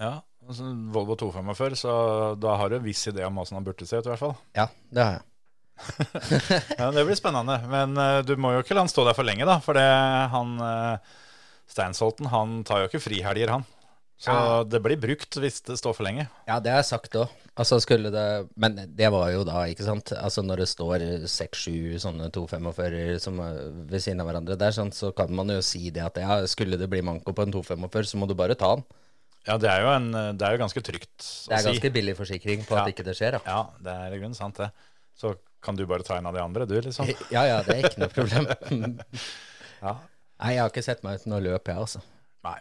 Ja, altså, Volvo 245, så da har du en viss idé om åssen han burde se ut, i hvert fall. Ja, det har jeg. Ja, Det blir spennende. Men uh, du må jo ikke la han stå der for lenge, da. For det, han uh, Steinsholten han tar jo ikke frihelger, han. Så Ja. det blir brukt hvis det står for lenge. Ja, det har jeg sagt òg. Altså skulle det Men det var jo da, ikke sant. Altså når det står seks-sju sånne 245 som er ved siden av hverandre der, sånn, så kan man jo si det at ja, skulle det bli manko på en 245, så må du bare ta den. Ja, det er jo, en, det er jo ganske trygt å si. Det er si. ganske billig forsikring på Ja. at ikke det skjer, da. Ja, det er i grunnen sant, det. Så kan du bare ta en av de andre, du, liksom. Ja ja, det er ikke noe problem. Ja. Nei, jeg har ikke sett meg ut noe løp, jeg, altså. Nei.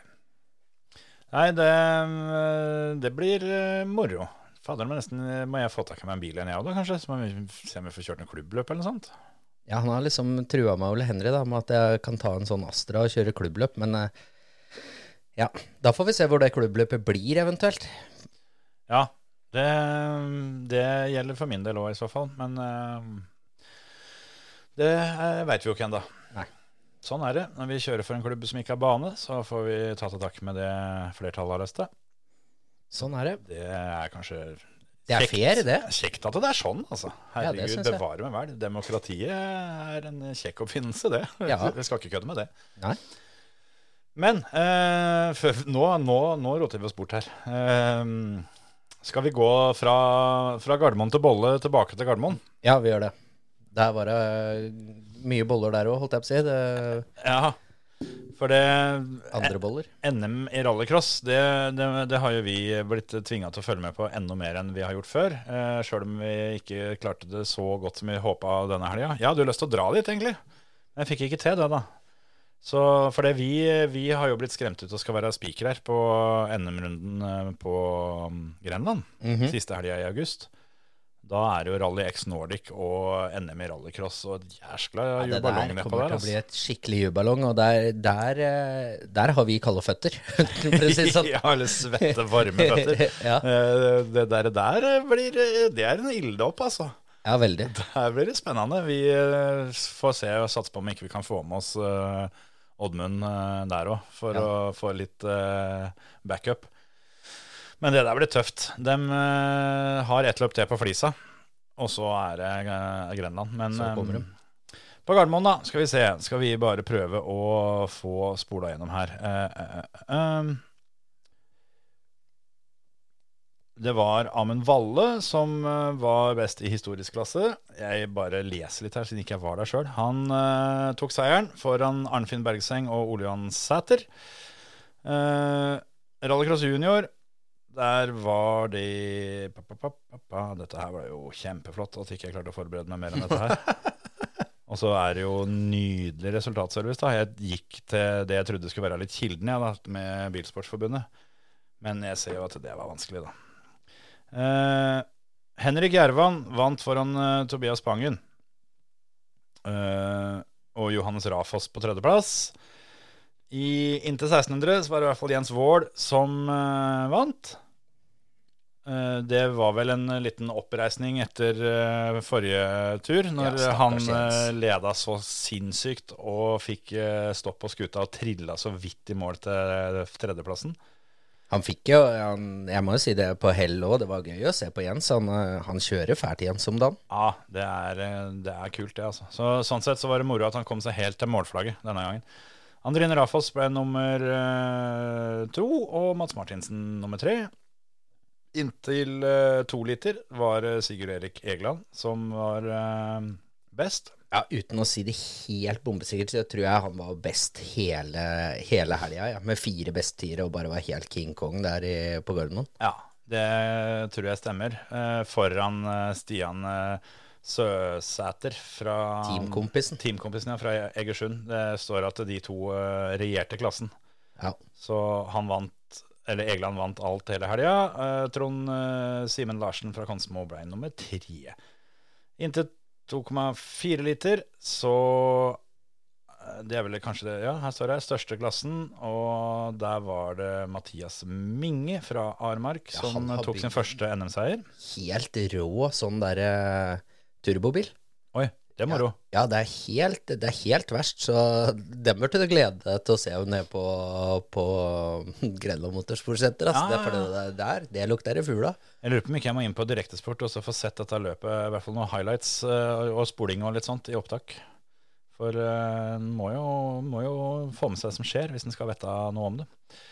Nei, det, eh, det blir eh, moro. Fader, men nesten eh, må jeg få tak i meg en bil igjen, jeg òg, da, kanskje? Så må vi se om vi får kjørt noe klubbløp eller noe sånt. Ja, han har liksom trua meg, Ole Henry, da, med at jeg kan ta en sånn Astra og kjøre klubbløp, men eh, ja, da får vi se hvor det klubbløpet blir, eventuelt. Ja, det, det gjelder for min del òg, i så fall. Men eh, det veit vi jo ikke ennå. Sånn er det. Når vi kjører for en klubb som ikke har bane, så får vi ta til takke med det flertallet har lyst til. Sånn er det. Det er kanskje Det er fair, det. Kjekt at det er sånn, altså. Herregud, ja, bevare meg vel. Demokratiet er en kjekk oppfinnelse, det. Ja. Vi skal ikke kødde med det. Nei. Men eh, før, nå, nå, nå roter vi oss bort her. Eh, skal vi gå fra, fra Gardermoen til Bolle tilbake til Gardermoen? Ja, vi gjør det. Der var det mye boller der òg, holdt jeg på å si. Det, Ja, for det andre boller. NM i rallycross, det, det, det har jo vi blitt tvinga til å følge med på enda mer enn vi har gjort før. Eh, Sjøl om vi ikke klarte det så godt som vi håpa denne helga. Jeg hadde jo lyst til å dra dit, egentlig. Men jeg fikk ikke til det, da. Så for det, vi, vi har jo blitt skremt ut og skal være spiker her på NM-runden eh, på Grenland. Grenland. -hmm. Siste helga i august. Da er det jo Rally X Nordic og NM i rallycross, og jæskla Ja, ja, det der nedpå kommer til å bli et skikkelig jubalong, og der, der, eh, der har vi kalde føtter, sånn. ja, eller svette, varme føtter. ja. Eh, Det der, der blir Det er en ilddåp, altså. ja, veldig. Der blir det spennende. Vi får se og satse på om ikke vi kan få med oss eh, Oddmund eh, der òg, for Ja. å få litt eh, backup. Men det der blir tøft. De eh, har ett løp til på Flisa, og så er det Grenland. Men Så kommer de. på Gardermoen, da, skal vi se. Skal vi bare prøve å få spola gjennom her. Uh, uh, eh, um, det var Amund Valle som eh, var best i historisk klasse. Jeg bare leser litt her, siden ikke jeg var der sjøl. Han eh, tok seieren foran Arnfinn Bergseng og Ole Johan Sæter. Uh, Rallycross junior, der var de pa, pa, pa. Dette her var jo kjempeflott at ikke jeg klarte å forberede meg mer enn dette her. og så er det jo nydelig resultatservice. da. Jeg gikk til det jeg trodde skulle være litt kilden jeg, da, med Bilsportsforbundet. Men jeg ser jo at det var vanskelig, da. Eh, Henrik Jervan vant foran uh, Tobias Pangen. Uh, og Johannes Rafoss på tredjeplass. I inntil 1600 så var det i hvert fall Jens Wold som vant. Det var vel en liten oppreisning etter forrige tur, når Ja, han leda så sinnssykt og fikk stopp på skuta og trilla så vidt i mål til tredjeplassen. Han fikk jo han, Jeg må jo si det på hell òg. Det var gøy å se på Jens. Han, eh, han kjører fælt Jens om dagen. Ja, det er, eh, det er kult, det, altså. Så, sånn sett så var det moro at han kom seg helt til målflagget denne gangen. Andrine Rafoss ble nummer eh, to, og Mats Martinsen nummer tre. Inntil to liter var Sigurd Erik Egeland som var best. Ja, Uten å si det helt bombesikkert, så tror jeg han var best hele, hele helga. Ja. Med fire besttider og bare var helt King Kong der i, på Gardermoen. Ja, det tror jeg stemmer. Eh, foran eh, Stian eh, Søsæter fra Teamkompisen. Teamkompisen ja, fra Egersund. Det står at de to regjerte klassen. Ja. Så han vant, eller Egeland vant alt hele helga. Trond Simen Larsen fra Konsmo ble nummer tre. Inntil 2,4 liter, så eh, Det er vel kanskje det Ja, her står det største klassen, og der var det Mathias Minge fra Armark Ja, som tok sin første NM-seier. Helt rå sånn derre turbobil. Oi, det er moro. Ja, det er helt, det er helt verst, så dem burde du glede deg til å se nede på, på Grenland Motorsportsenter. Altså. Ja, Det, ja, fordi det der, det lukter i fugl. Jeg lurer på om ikke jeg må inn på direktesport og så få sett dette løpet, i hvert fall noen highlights eh, og spoling og litt sånt i opptak. For eh, en må, må jo få med seg det som skjer, hvis en skal vite noe om det.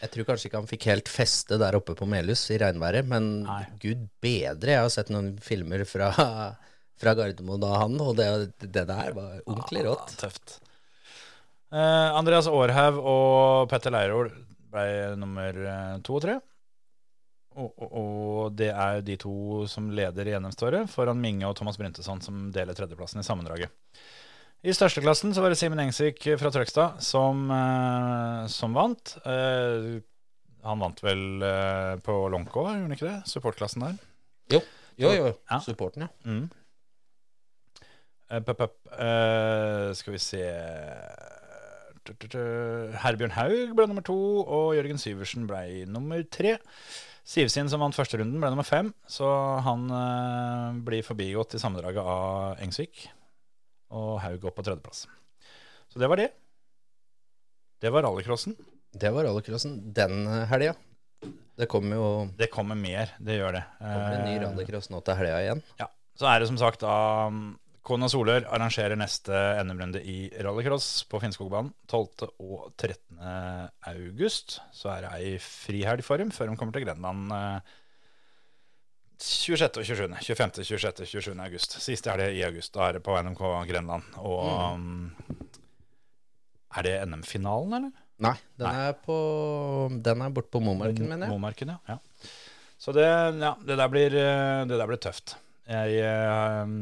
Jeg tror kanskje ikke han fikk helt feste der oppe på Melhus i regnværet, men Nei. gud bedre. Jeg har sett noen filmer fra, fra Gardermoen av han, og det, det der var ordentlig rått. Ja, tøft. Eh, Andreas Aarhaug og Petter Leirol ble nummer eh, to og tre. Og, og, og det er de to som leder i NM-ståret, foran Minge og Thomas Bryntesson, som deler tredjeplassen i sammendraget. I størsteklassen så var det Simen Engsvik fra Trøgstad som, eh, som vant. Eh, han vant vel eh, på Lonko, gjorde han ikke det? Supportklassen der. Jo, jo, jo. Ja. Supporten, ja. Mm. Eh, pop, pop. Eh, skal vi se. Herbjørn Haug ble nummer to, og Jørgen Syversen ble nummer tre. Sivsin, som vant første runden, ble nummer fem, så han eh, blir forbigått i sammendraget av Engsvik. Og Haug går på tredjeplass. Så det var det. Det var rallycrossen. Det var rallycrossen den helga. Det kommer jo Det kommer mer, det gjør det. Det kommer en ny Eh, rallycross nå til helga igjen. Ja, så er det som sagt da Kona Solør arrangerer neste NM-runde i rallycross på Finnskogbanen 12. og 13. august. Så er det ei frihelg for dem før de kommer til Grenland eh, 26. og 27. 25., 26., 27. august. Siste helg i august. Da er det på NMK Grenland. Og mm. er det NM-finalen, eller? Nei, den er på Den er borte på Momarken, mener jeg. Momarken, ja. ja. Så det, ja, det, der blir, eh, det der blir tøft. Jeg, eh,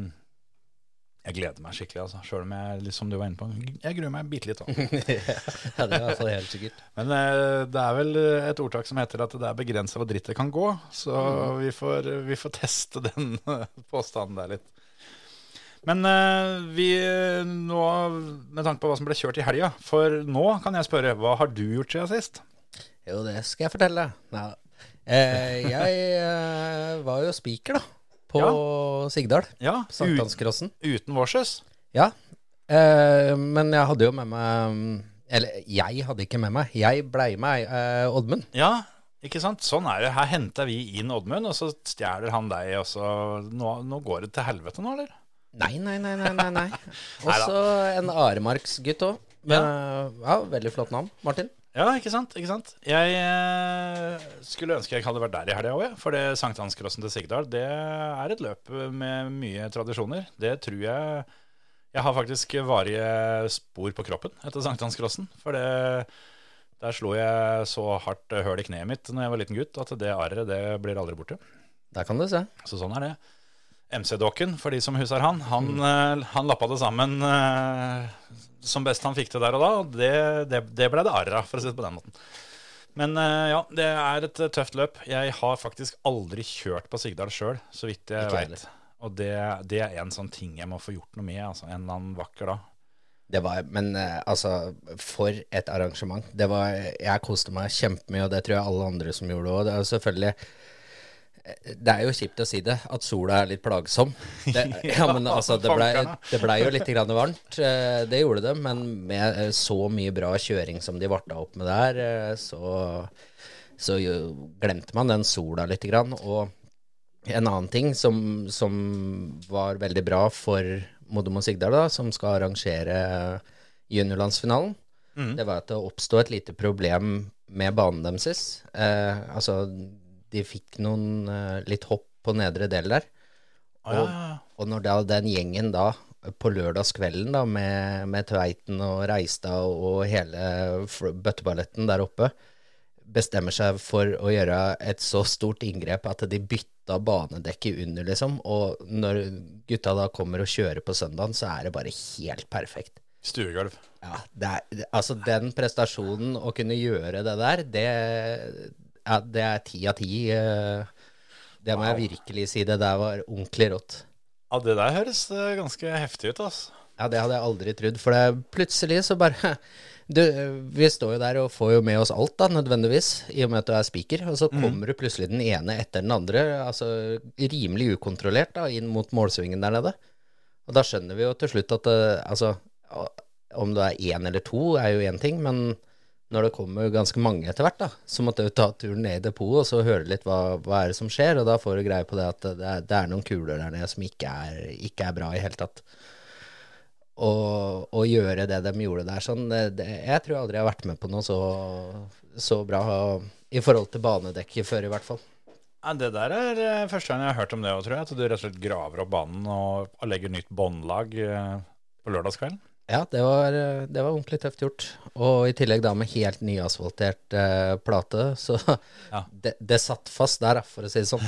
jeg gleder meg skikkelig, altså. Sjøl om jeg, som du var inne på, jeg gruer meg bitte litt. ja, det er i hvert fall helt sikkert. Men eh, det er vel et ordtak som heter at det er begrensa hvor dritt det kan gå. Så vi, får, vi får teste den påstanden der litt. Men eh, vi nå, med tanke på hva som ble kjørt i helga For nå kan jeg spørre, hva har du gjort siden sist? Jo, det skal jeg fortelle. Nei, eh, jeg eh, var jo spiker, da. På Sigdal. Ja, ut, Sankthanskrossen. uten Vårses? Ja. Eh, men jeg hadde jo med meg Eller jeg hadde ikke med meg. Jeg blei med eh, Oddmund. Ja, ikke sant? Sånn er det. Her henter vi inn Oddmund, og så stjeler han deg, og så nå, nå går det til helvete nå, eller? Nei, nei, nei. nei, nei, nei. Også en Aremarksgutt òg. Ja. ja, veldig flott navn. Martin. Ja, ikke sant? ikke sant? Jeg eh, skulle ønske jeg hadde vært der i helga òg, for det Sankthanskrossen til Sigdal det er et løp med mye tradisjoner. Det tror jeg Jeg har faktisk varige spor på kroppen etter sankthanscrossen. For det, der slo jeg så hardt høl i kneet mitt når jeg var liten gutt, at det arret det blir aldri borte. Der kan du se. Så sånn er det. MC-dokken, for de som husker han, han, eh, han lappa det sammen eh, som best han fikk til der og da. og Det, det, det ble det arra, for å si det på den måten. Men eh, ja, det er et tøft løp. Jeg har faktisk aldri kjørt på Sigdal sjøl, så vidt jeg veit. Og det, det er en sånn ting jeg må få gjort noe med altså, en eller annen vakker da. Det var, men altså, for et arrangement. Det var, jeg koste meg kjempemye, og det tror jeg alle andre som gjorde det òg. Det er selvfølgelig Det er jo kjipt å si det, at sola er litt plagsom. Det, ja, men altså, det blei det ble jo litt grann varmt. eh, Det gjorde det, men med eh, så mye bra kjøring som de varta opp med der, eh, så, så glemte man den sola litt. Grann, og en annen ting som, som var veldig bra for Modum og Sigdal, da, som skal arrangere juniorlandsfinalen, det var at det oppstod et lite problem med banen deres. Eh, altså, de fikk noen eh, litt hopp på nedre del der. Og, ja, ja, ja. Og når da den gjengen da på lørdagskvelden da med, med Tveiten og Reistad og hele bøtteballetten der oppe bestemmer seg for å gjøre et så stort inngrep at de bytta banedekket under, liksom. Og når gutta da kommer og kjører på søndagen, så er det bare helt perfekt. Stuegulv. Ja, det er, altså den prestasjonen å kunne gjøre det der, det, ja, det er ti av ti. eh, Det må jeg virkelig si. Det der var ordentlig rått. Ja, det der høres eh, ganske heftig ut, altså. Ja, det hadde jeg aldri trodd. For det, plutselig så bare du, Vi står jo der og får jo med oss alt, da, nødvendigvis, i og med at du er speaker. Og så kommer du plutselig den ene etter den andre, altså rimelig ukontrollert, da, inn mot målsvingen der nede. Og da skjønner vi jo til slutt at eh, altså Om du er én eller to, er jo én ting, men når det kommer ganske mange etter hvert, da, så måtte jeg ta turen ned i depotet og så høre litt hva, hva er det som skjer, og da får du greie på det at det er, det er noen kuler der nede som ikke er, ikke er bra i hele tatt. Og gjøre det de gjorde der sånn det, Jeg tror aldri jeg har vært med på noe så, så bra i forhold til banedekket før, i hvert fall. Ja, det der er eh, første gang jeg har hørt om det òg, tror jeg. At du rett og slett graver opp banen og legger nytt båndlag eh, på lørdagskvelden. Ja, det var, det var ordentlig tøft gjort. Og i tillegg da med helt nyasfaltert eh, plate, så Ja. det, det satt fast der, for å si det sånn.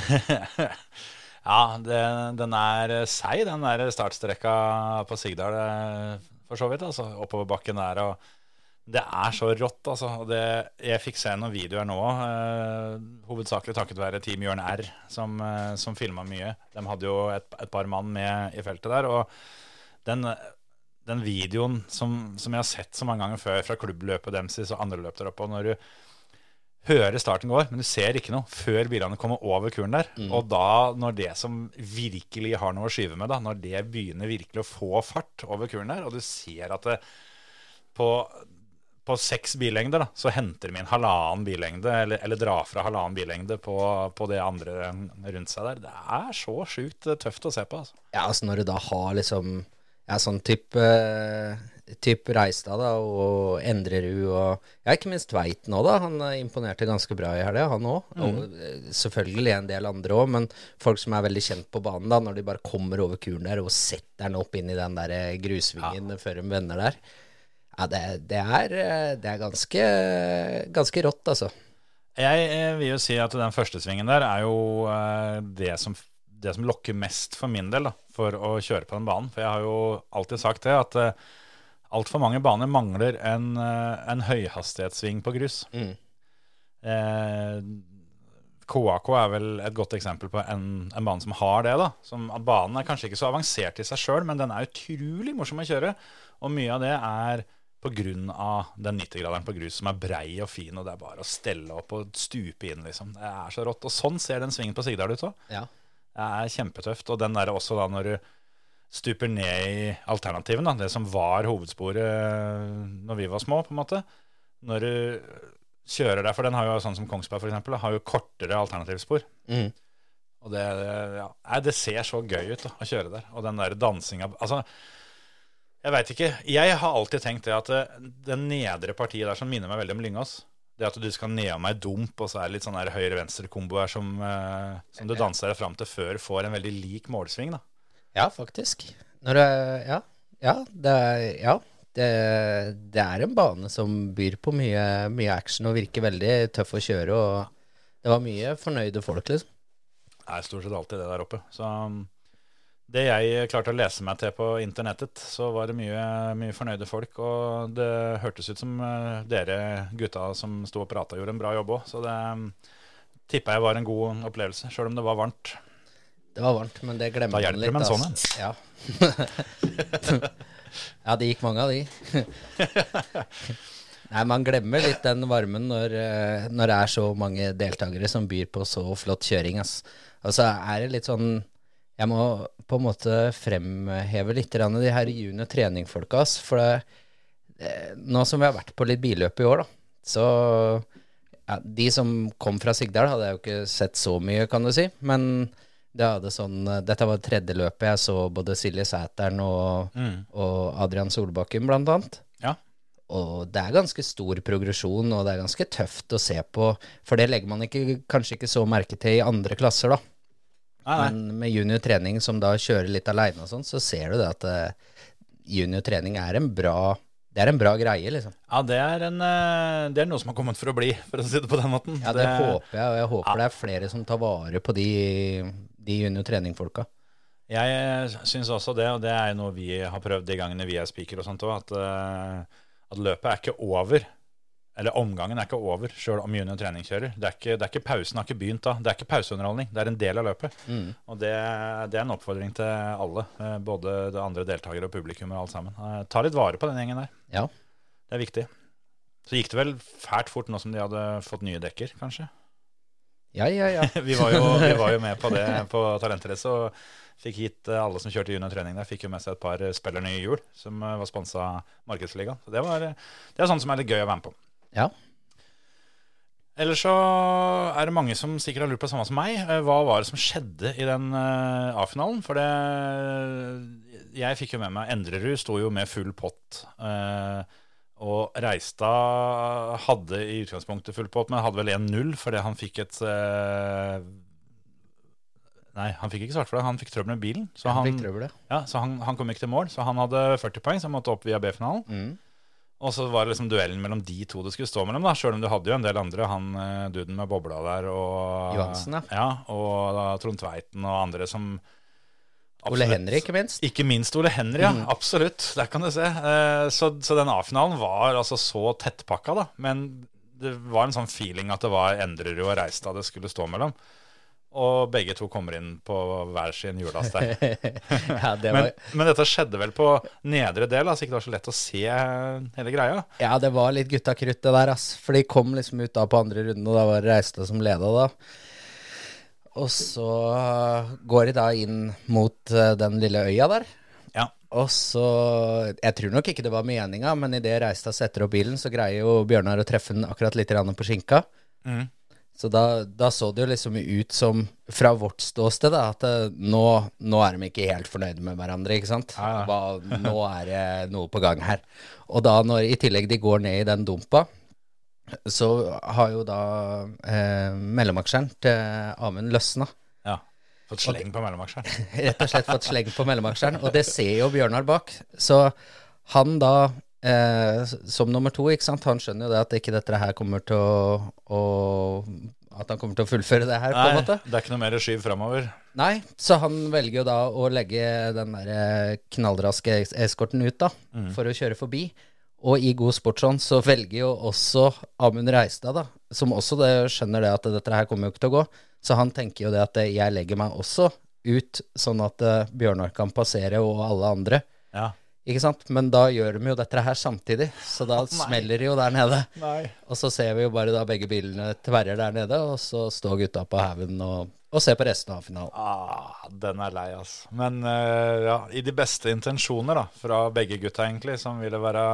ja, det, den er seig, den der startstrekka på Sigdal, eh, for så vidt. altså, Oppover bakken der. og Det er så rått, altså. det, jeg fikk se noen videoer nå, eh, hovedsakelig takket være Team Jørn R, som, eh, som filma mye. De hadde jo et, et par mann med i feltet der. og den, den videoen som, som jeg har sett så mange ganger før fra klubbløpet deres og andre løp der oppe, og når du hører starten går, men du ser ikke noe før bilene kommer over kuren der. Og da, når det som virkelig har noe å skyve med, da, når det begynner virkelig å få fart over kuren der, og du ser at det, på, på seks billengder, da, så henter de inn halvannen billengde, eller, eller drar fra halvannen billengde på, på det andre rundt seg der. Det er så sjukt tøft å se på, altså. Ja, altså når du da har liksom ja, sånn type type Reistad da, og Endrerud og Ja, ikke minst Tveiten òg, da. Han eh, imponerte ganske bra i helga, han òg. Og eh, selvfølgelig en del andre òg, men folk som er veldig kjent på banen, da, når de bare kommer over kuren der og setter den opp inn i den der grusvingen grusvingen før de vender der. Ja, det, det er, eh, det er ganske, ganske rått, altså. Jeg eh, vil jo si at den første svingen der er jo eh, det som, det som lokker mest for min del da, for å kjøre på den banen. For jeg har jo alltid sagt det, at uh, altfor mange baner mangler en, uh, en høyhastighetssving på grus. Mm. Eh, KAK er vel et godt eksempel på en, en bane som har det. da. Som, at banen er kanskje ikke så avansert i seg sjøl, men den er utrolig morsom å kjøre. Og mye av det er pga. den 90-graderen på grus som er brei og fin, og det er bare å stelle opp og stupe inn, liksom. Det er så rått. Og sånn ser den svingen på Sigdal ut òg. Ja. Det er kjempetøft. Og den der også da når du stuper ned i alternativen, da, det som var hovedsporet når vi var små, på en måte. Når du kjører der, for den har jo sånn som Kongsberg for eksempel, har jo kortere alternativspor. Mm. Og det, ja, det ser så gøy ut da, å kjøre der. Og den der dansinga Altså, jeg veit ikke. Jeg har alltid tenkt det at eh, det nedre partiet der som minner meg veldig om Lyngås Det at du skal nedom ei dump, og så er det litt sånn der høyre-venstre-kombo her som, eh, som du danser deg fram til før får en veldig lik målsving. da. Ja, faktisk. Når det, ja, ja, det, ja det, det er en bane som byr på mye, mye action og virker veldig tøff å kjøre. Og det var mye fornøyde folk, liksom. Det er stort sett alltid det der oppe. Så um, det jeg klarte å lese meg til på internettet, så var det mye, mye fornøyde folk. Og det hørtes ut som eh, dere gutta som sto og prata, gjorde en bra jobb òg. Så det tippa jeg var en god opplevelse, sjøl om det var varmt. Det var varmt, men det glemmer Da man hjelper litt. det med en sånn en. Ja. ja, det gikk mange av de. Nei, man glemmer litt den varmen når, eh, når det er så mange deltakere som byr på så flott kjøring. Ass. Og så er det litt sånn Jeg må på en måte fremheve litt de her junior treningfolka. For det, eh, nå som vi har vært på litt billøp i år, da, så ja, De som kom fra Sigdal, hadde jeg jo ikke sett så mye, kan du si. Men det hadde sånn, dette var tredje løpet jeg så både Silje Sæteren og, og Adrian Solbakken, blant annet. Ja. Og det er ganske stor progresjon, og det er ganske tøft å se på. For det legger man ikke, kanskje ikke så merke til i andre klasser, da. Nei, nei. Men med junior trening som da kjører litt aleine og sånn, så ser du det at uh, junior trening er en bra Det er en bra greie, liksom. Ja, det er, en, eh, det er noe som har kommet for å bli, for å si det på den måten. Ja, det, håper jeg, og jeg håper det er flere som tar vare på de, de junior treningfolka. Jeg syns også det, og det er jo noe vi har prøvd de gangene vi er speaker og sånt òg, at, eh, at løpet er ikke over. Eller omgangen er ikke over, sjøl om junior trening kjører. Det er ikke, det er ikke Pausen har ikke begynt da. Det er ikke pauseunderholdning. Det er en del av løpet. Og det, det er en oppfordring til alle, eh, både det andre deltakere og publikum og alt sammen. Eh, Ta litt vare på den gjengen der. Ja. Det er viktig. Så gikk det vel fælt fort nå som de hadde fått nye dekker, kanskje? Ja, ja, ja. vi, var jo, vi var jo med på det på Talentrace og fikk hit eh, alle som kjørte junior trening der, fikk jo med seg et par spillernye spiller nye hjul som var sponsa Markedsligaen. Så det, var, det er sånn som er litt gøy å være med på. Ja. Ellers så er det mange som sikkert har lurt på det samme som meg. Eh, Hva var det som skjedde i den eh, A-finalen? For det Jeg fikk jo med meg Endrerud sto jo med full pott. eh, og Reistad hadde i utgangspunktet full pott, men hadde vel 1-0 fordi han fikk et Nei, han fikk ikke svart for det. Han fikk trøbbel med bilen. Så Han han, fikk trøbbel, ja. ja, så han, han kom ikke til mål. Så han hadde 40 poeng, så han måtte opp via B-finalen. Mm. Og så var det liksom duellen mellom de to det skulle stå mellom, da, sjøl om du hadde jo en del andre. Han eh, duden med bobla der og Johansen, ja. ja. Og da, Trond Tveiten og andre som Ole absolutt- Henry, ikke minst. Ikke minst Ole Henry, ja. Mm. Absolutt. Der kan du se. Eh, Så, så den A-finalen var altså så tettpakka, da. Men det var en sånn feeling at det var Endrerud og Reistad det skulle stå mellom. Og begge to kommer inn på hver sin hjullass der. ja, det Men, var, men dette skjedde vel på nedre del, altså ikke det var så lett å se hele greia. ja, det var litt gutta krutt, det der, ass. For de kom liksom ut da på andre runde, og da var det Reistad som leda da. Og så går de da inn mot eh, den lille øya der. Ja. Og så Jeg tror nok ikke det var meninga, men idet Reistad setter opp bilen, så greier jo Bjørnar å treffe den akkurat litt på skinka. Mm. Så da, da så det jo liksom ut som, fra vårt ståsted, da, at det, nå, nå er de ikke helt fornøyde med hverandre, ikke sant? Ja, ja. Nå er det noe på gang her. Og da når i tillegg de går ned i den dumpa, så har jo da eh, mellomaksjeren til Amund løsna. Ja. Fått sleng på mellomaksjeren. Rett og slett fått sleng på mellomaksjeren, og det ser jo Bjørnar bak. Så han da, eh, som nummer to, ikke sant, han skjønner jo det at ikke dette her kommer til å, å At han kommer til å fullføre det her, på en Nei, måte. det er ikke noe mer skyv framover. Nei, så han velger jo da å legge den der eh, knallraske eskorten ut, da, for å kjøre forbi. Og i god sportsånd så velger jo også Amund Reistad, da, som også det, skjønner det at dette her kommer jo ikke til å gå, så han tenker jo det at eh, jeg legger meg også ut, sånn at Bjørnar kan passere og alle andre. Ja. Ikke sant? Men da gjør de jo dette her samtidig, så da smeller det jo der nede. Nei. Og så ser vi jo bare da begge bilene tverrer der nede, og så står gutta på haugen og, og ser på resten av finalen. Ah, den er lei, altså. Men uh, ja, i de beste intensjoner da, fra begge gutta, egentlig, som ville være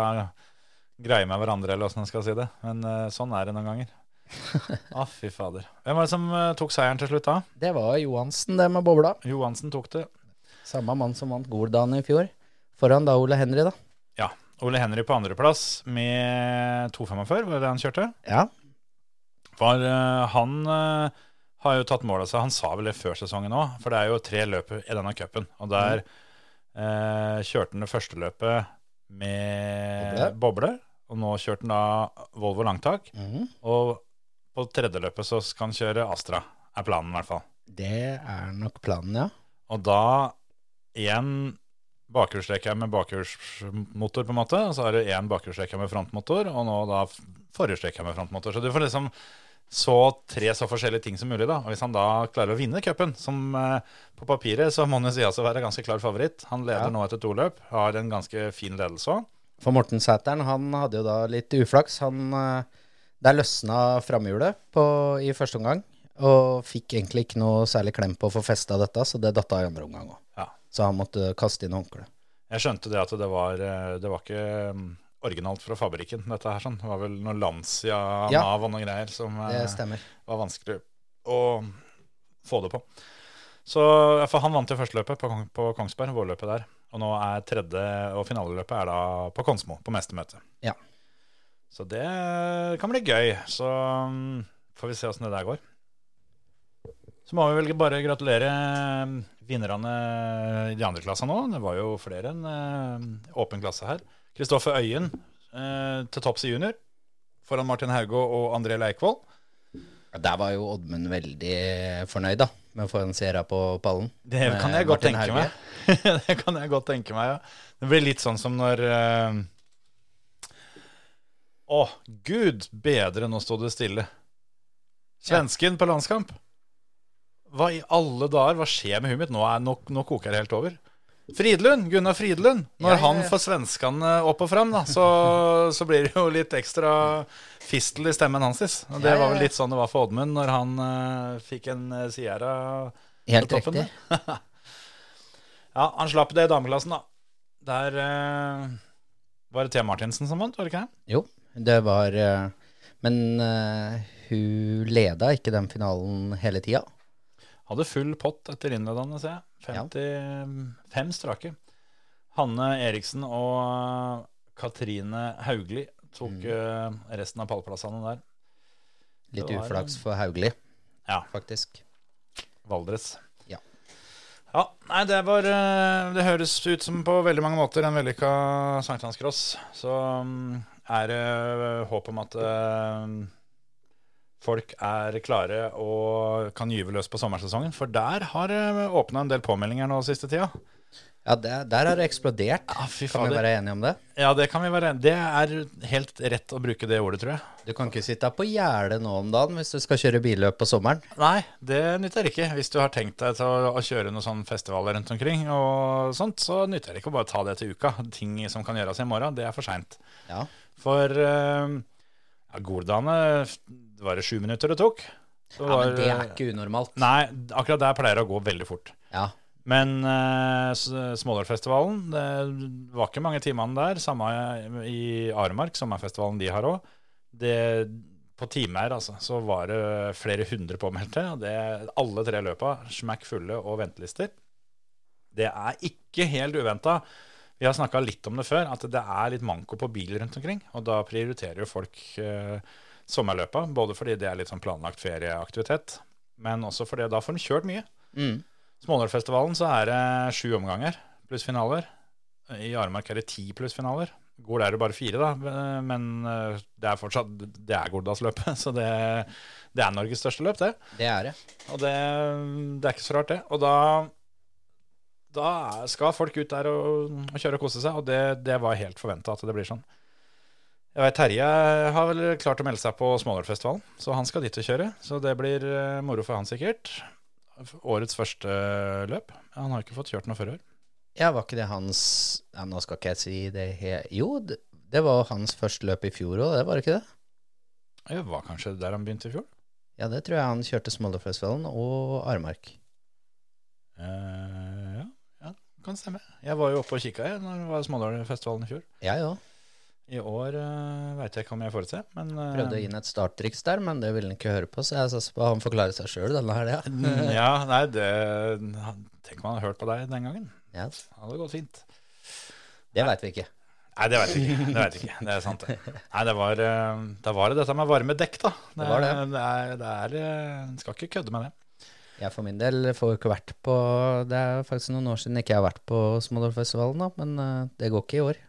greie med hverandre, eller åssen en skal si det. Men uh, sånn er det noen ganger. ah, fy fader. Hvem var det som eh, tok seieren til slutt, da? Det var Johansen, det med bobla. Johansen tok det. Samme mann som vant Goldan i fjor. Foran da Ole Henry, da. Ja. Ole Henry på andreplass med 2,45, var det han kjørte? Ja. For uh, han uh, har jo tatt mål av seg. Han sa vel det før sesongen òg, for det er jo tre løp i denne cupen. Og der uh, kjørte han det første løpet med Boble. boble. Og nå kjørte han da Volvo langtak. Mm. Og på tredje løpet så skal han kjøre Astra, er planen i hvert fall. Det er nok planen, ja. Og da én bakhjulstrekker med bakhjulsmotor, på en måte, og så har du én bakhjulstrekker med frontmotor, og nå da forhjulstrekker med frontmotor. Så du får liksom så tre så forskjellige ting som mulig. da, og Hvis han da klarer å vinne cupen, som eh, på papiret så må han jo si altså være ganske klar favoritt. Han leder Ja. nå etter to løp, har en ganske fin ledelse òg. For Morten Sæteren, han hadde jo da litt uflaks. Han, eh, der løsna framhjulet i første omgang, og fikk egentlig ikke noe særlig klem på å få festa dette, så det datt av i andre omgang òg. Ja. Så han måtte kaste inn håndkleet. Jeg skjønte det at det var, eh, det var ikke mm, originalt fra fabrikken, dette her. sånn. Det var vel noe Lancia, Ja. Nav og noen greier som eh, var vanskelig å få det på. Så for Han vant jo førsteløpet på, på Kongsberg, vårløpet der. Og nå er tredje og finaleløpet er da på Konsmo, på mestermøtet. Ja. Så det kan bli gøy. Så mm, får vi se åssen det der går. Så må vi vel bare gratulere mm, vinnerne i de andre klassene nå. Det var jo flere enn eh, åpen klasse her. Kristoffer Øyen eh, til topps i junior foran Martin Haugå og André Leikvoll. Der var jo Oddmund veldig fornøyd, da, med å få en Sierra på pallen. Det kan jeg godt Martin tenke Hauge. meg. det kan jeg godt tenke meg, ja. Det blir litt sånn som når uh, Å, gud bedre, nå sto det stille. Svensken på landskamp. Hva i alle dager? Hva skjer med huet mitt? Nå, er, nå, nå koker det helt over. Fridlund, Gunnar Fridlund. Når Ja, ja, han får svenskene opp og fram, da, så, så blir det jo litt ekstra fistel i stemmen hans. Det Ja, ja, var vel litt sånn det var for Oddmund når han uh, fikk en uh, Sierra Helt på toppen riktig. Ja, han slapp det i dameklassen, da. Der uh, var det Thea Martinsen som vant, var det ikke det? Jo, det var eh, Men eh, hun leda ikke den finalen hele tida. Hadde full pott etter innledende, ser jeg. 55 strake. Hanne Eriksen og Katrine Haugli tok mm. resten av pallplassene der. Litt var uflaks for Haugli, Ja, faktisk. Valdres. Ja. Ja, nei, det var eh, Det høres ut som på veldig mange måter en vellykka sankthanscross. Så mm, er det eh, håp om at eh, folk er klare og kan gyve løs på sommersesongen. For der har det åpna en del påmeldinger nå siste tida. Ja, der, der har det eksplodert. Ja, Kan vi være enige om det? Ja, det kan vi være Det er helt rett å bruke det ordet, tror jeg. Du kan ikke sitte på gjerdet nå om dagen hvis du skal kjøre billøp på sommeren. Nei, det nytter ikke. Hvis du har tenkt deg til å, å kjøre noen sånne festivaler rundt omkring, og sånt, så nytter det ikke å bare ta det til uka. Ting som kan gjøres i morgen, det er for seint. Ja. For uh, ja, Goldane var det sju minutter det tok. Så ja, men det er ikke unormalt. Nei, akkurat der pleier det å gå veldig fort. Ja. Men uh, Smådalsfestivalen, det var ikke mange timene der. Samme i Aremark, sommerfestivalen de har òg. På timer altså, så var det flere hundre påmeldte. Det, alle tre løpa smekk fulle og ventelister. Det er ikke helt uventa. Vi har snakka litt om det før, at det er litt manko på bil rundt omkring. Og da prioriterer jo folk uh, sommerløpa, både fordi det er litt sånn planlagt ferieaktivitet, men også fordi da får de kjørt mye. Mm. Smånårfestivalen så er det sju omganger pluss finaler. I Aremark er det ti pluss finaler. Gol er det bare fire, da, men eh, det er fortsatt Det er Gordalsløpet, så det, det er Norges største løp, det. Det er det. Og det, det er ikke så rart, det. Og da, da skal folk ut der og, og kjøre og kose seg, og det, det var helt forventa at det blir sånn. Jeg vet Terje har vel klart å melde seg på Smådalfestivalen, så han skal dit og kjøre. Så det blir eh, moro for han sikkert. Årets første løp. Han har ikke fått kjørt noe før i år. Ja, var ikke det hans ja, Nå skal ikke jeg si det. Jo, det, var hans første løp i fjor òg, det var det ikke det? Det var kanskje der han begynte i fjor. Ja, det tror jeg han kjørte Smoldefestivalen og Aremark. Eh, ja, ja, kan stemme. Jeg var jo oppe og kikka når det var Smådalfestivalen i fjor. Jeg òg. I år uh, veit jeg ikke om jeg får det til, men uh, Prøvde å gi inn et starttriks der, men det ville han ikke høre på, så jeg satser på han forklarer seg sjøl denne helga. Ja. Ja, nei, det Tenk om han hadde hørt på deg den gangen. Ja, Det hadde gått fint. det veit vi ikke. Nei, det vet vi ikke. Det vet vi ikke. Det er sant, det. Nei, det var, eh, da var det dette med varme dekk, da. Det var det. Det er, det er, eh, Skal ikke kødde med det. Jeg for min del får ikke vært på Det er faktisk noen år siden ikke jeg har vært på Smoldorfestivalen, da, men eh, det går ikke i år.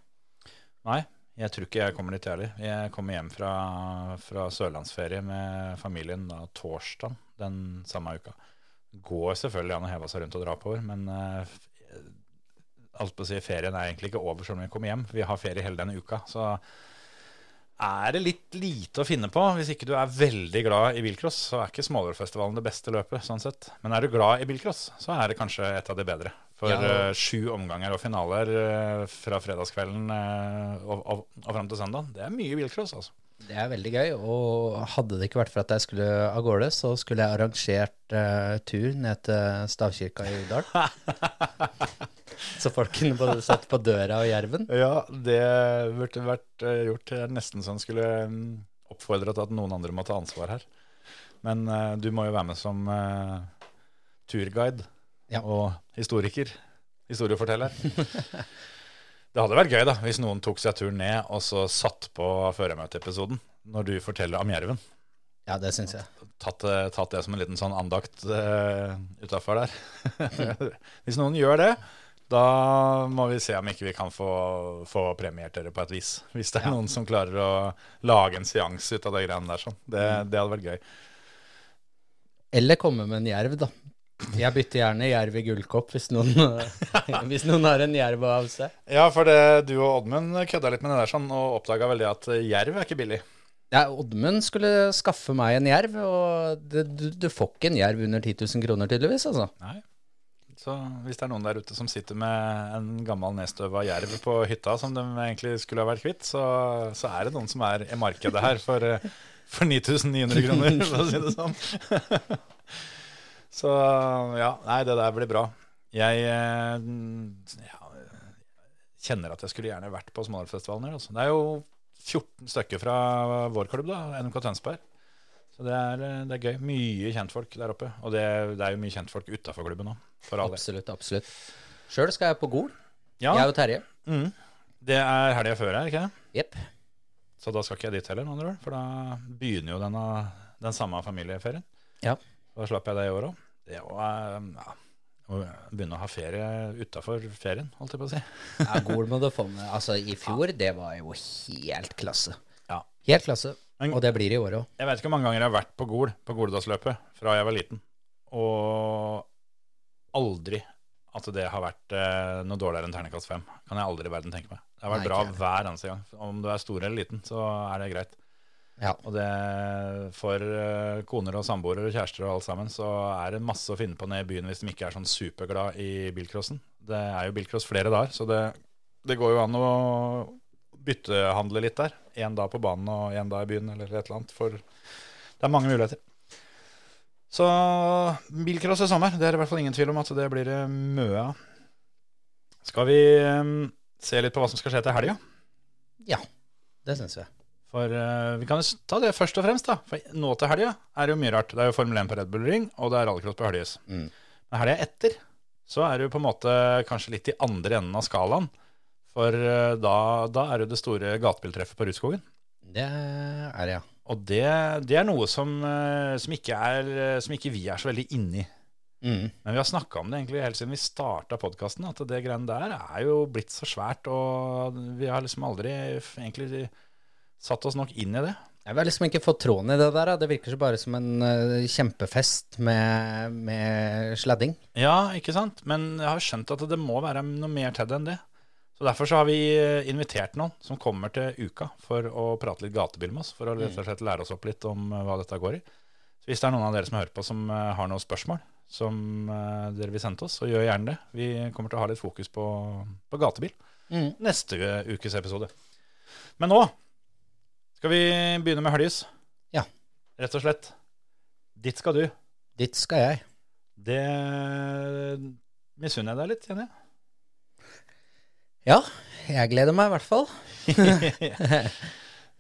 Nei, jeg tror ikke jeg kommer dit heller. Jeg kommer hjem fra, fra sørlandsferie med familien da torsdag den samme uka. Går selvfølgelig an å heve seg rundt og dra oppover, men eh, alt på å si, ferien er egentlig ikke over selv om vi kommer hjem. Vi har ferie hele denne uka. Så er det litt lite å finne på. Hvis ikke du er veldig glad i bilcross, så er ikke Smålårfestivalen det beste løpet. sånn sett. Men er du glad i bilcross, så er det kanskje et av de bedre. For Ja. eh, sju omganger og finaler eh, fra fredagskvelden eh, og, og, og fram til søndag, det er mye bilcross, altså. Det er veldig gøy, og hadde det ikke vært for at jeg skulle av gårde, så skulle jeg arrangert uh, tur ned til stavkirka i Udal. så folk kunne både sett på døra og jerven. Ja, det burde vært uh, gjort. Jeg er nesten sånn skulle oppfordre til at noen andre må ta ansvar her. Men uh, du må jo være med som turguide Ja. og historiker. Historieforteller. det hadde vært gøy da, hvis noen tok seg turen ned og så satt på føremøteepisoden når du forteller om jerven. Ja, det syns jeg. Tatt, eh, tatt det som en liten sånn andakt uh, utafor der. hvis noen gjør det, da må vi se om ikke vi kan få, få premiert dere på et vis. Hvis det er noen som klarer å lage en seanse ut av de greiene der. Sånn. Det, det hadde vært gøy. Eller komme med en jerv, da. Jeg bytter gjerne jerv i gullkopp hvis noen, hvis noen har en jerv av seg. Ja, for det, du og Oddmund kødda litt med det der sånn, og oppdaga veldig at jerv er ikke billig. Ja, Oddmund skulle skaffe meg en jerv, og det, du, du får ikke en jerv under 10 000 kroner, tydeligvis. altså. Nei. Så hvis det er noen der ute som sitter med en gammel nedstøva jerv på hytta som de egentlig skulle ha vært kvitt, så, så er det noen som er i markedet her for, eh, for 9900 kroner, for å si det sånn. Så ja, nei, det der blir bra. Jeg eh, ja, kjenner at jeg skulle gjerne vært på Smålerfestivalen her. Altså. Det er jo 14 stykker fra vår klubb, da, NMK Tønsberg. Så det er, eh, det er gøy. Mye kjentfolk der oppe. Og det, det er jo mye kjentfolk utafor klubben òg. Absolutt, absolutt. Sjøl skal jeg på Gol. Ja, Jeg og Terje. mm. Det er helga før her, ikke det? Yep. Så da skal ikke jeg dit heller, for da begynner jo denne, den samme familieferien. Ja. Da slapp jeg det i år òg. Det eh, ja, å begynne å ha ferie utafor ferien, holdt jeg på å si. Ja, Gol må du få med. Altså, i fjor, det var jo helt klasse. Ja. Helt klasse. Men- Og det blir det i år òg. Jeg vet ikke hvor mange ganger jeg har vært på Gol, på Goledalsløpet, fra jeg var liten. Og aldri at det har vært eh, noe dårligere enn terningkast fem. Kan jeg aldri i verden tenke meg. Det har vært Nei, bra hver eneste gang. Om du er stor eller liten, så er det greit. Ja. Og det for eh, koner og samboere og kjærester og alt sammen, så er det masse å finne på nede i byen hvis de ikke er sånn superglad i bilcrossen. Det er jo bilcross flere dager, så det, det går jo an å byttehandle litt der. Én dag på banen og én dag i byen eller et eller annet. For det er mange muligheter. Så bilcross i sommer, det er i hvert fall ingen tvil om at det blir det mye av. Skal vi eh, se litt på hva som skal skje til helga? ja. Det syns jeg. For uh, vi kan ta det først og fremst, da. For nå til helga er det jo mye rart. Det er jo Formel 1 på Red Bull Ring, og det er rallycross på Høljes. Mm. Men helga etter så er jo på en måte kanskje litt i andre enden av skalaen. For uh, da, da er det det store gatebiltreffet på Rudskogen. Det er det, ja. Og det, det er noe som, uh, som, ikke er, som ikke vi er så veldig inni. Mm. Men vi har snakka om det egentlig helt siden vi starta podkasten, at det greiene der er jo blitt så svært, og vi har liksom aldri egentlig satt oss nok inn i det. Jeg har liksom ikke fått tråden i det der. Det virker så bare som en eh, kjempefest med, med sladding. Ja, ikke sant? Men jeg har skjønt at det må være noe mer til det enn det. Så Derfor så har vi eh, invitert noen som kommer til uka for å prate litt gatebil med oss. For å rett og slett lære oss opp litt om eh, hva dette går i. Så Hvis det er noen av dere som hører på som har noen spørsmål som dere vil sende oss, så gjør gjerne det. Vi kommer til å ha litt fokus på, på gatebil Mm. neste ukes episode. Men nå skal vi begynne med Høljes. Ja. Rett og slett. Dit skal du. Dit skal jeg. Det misunner jeg deg litt, kjenner jeg. Ja, jeg gleder meg i hvert fall.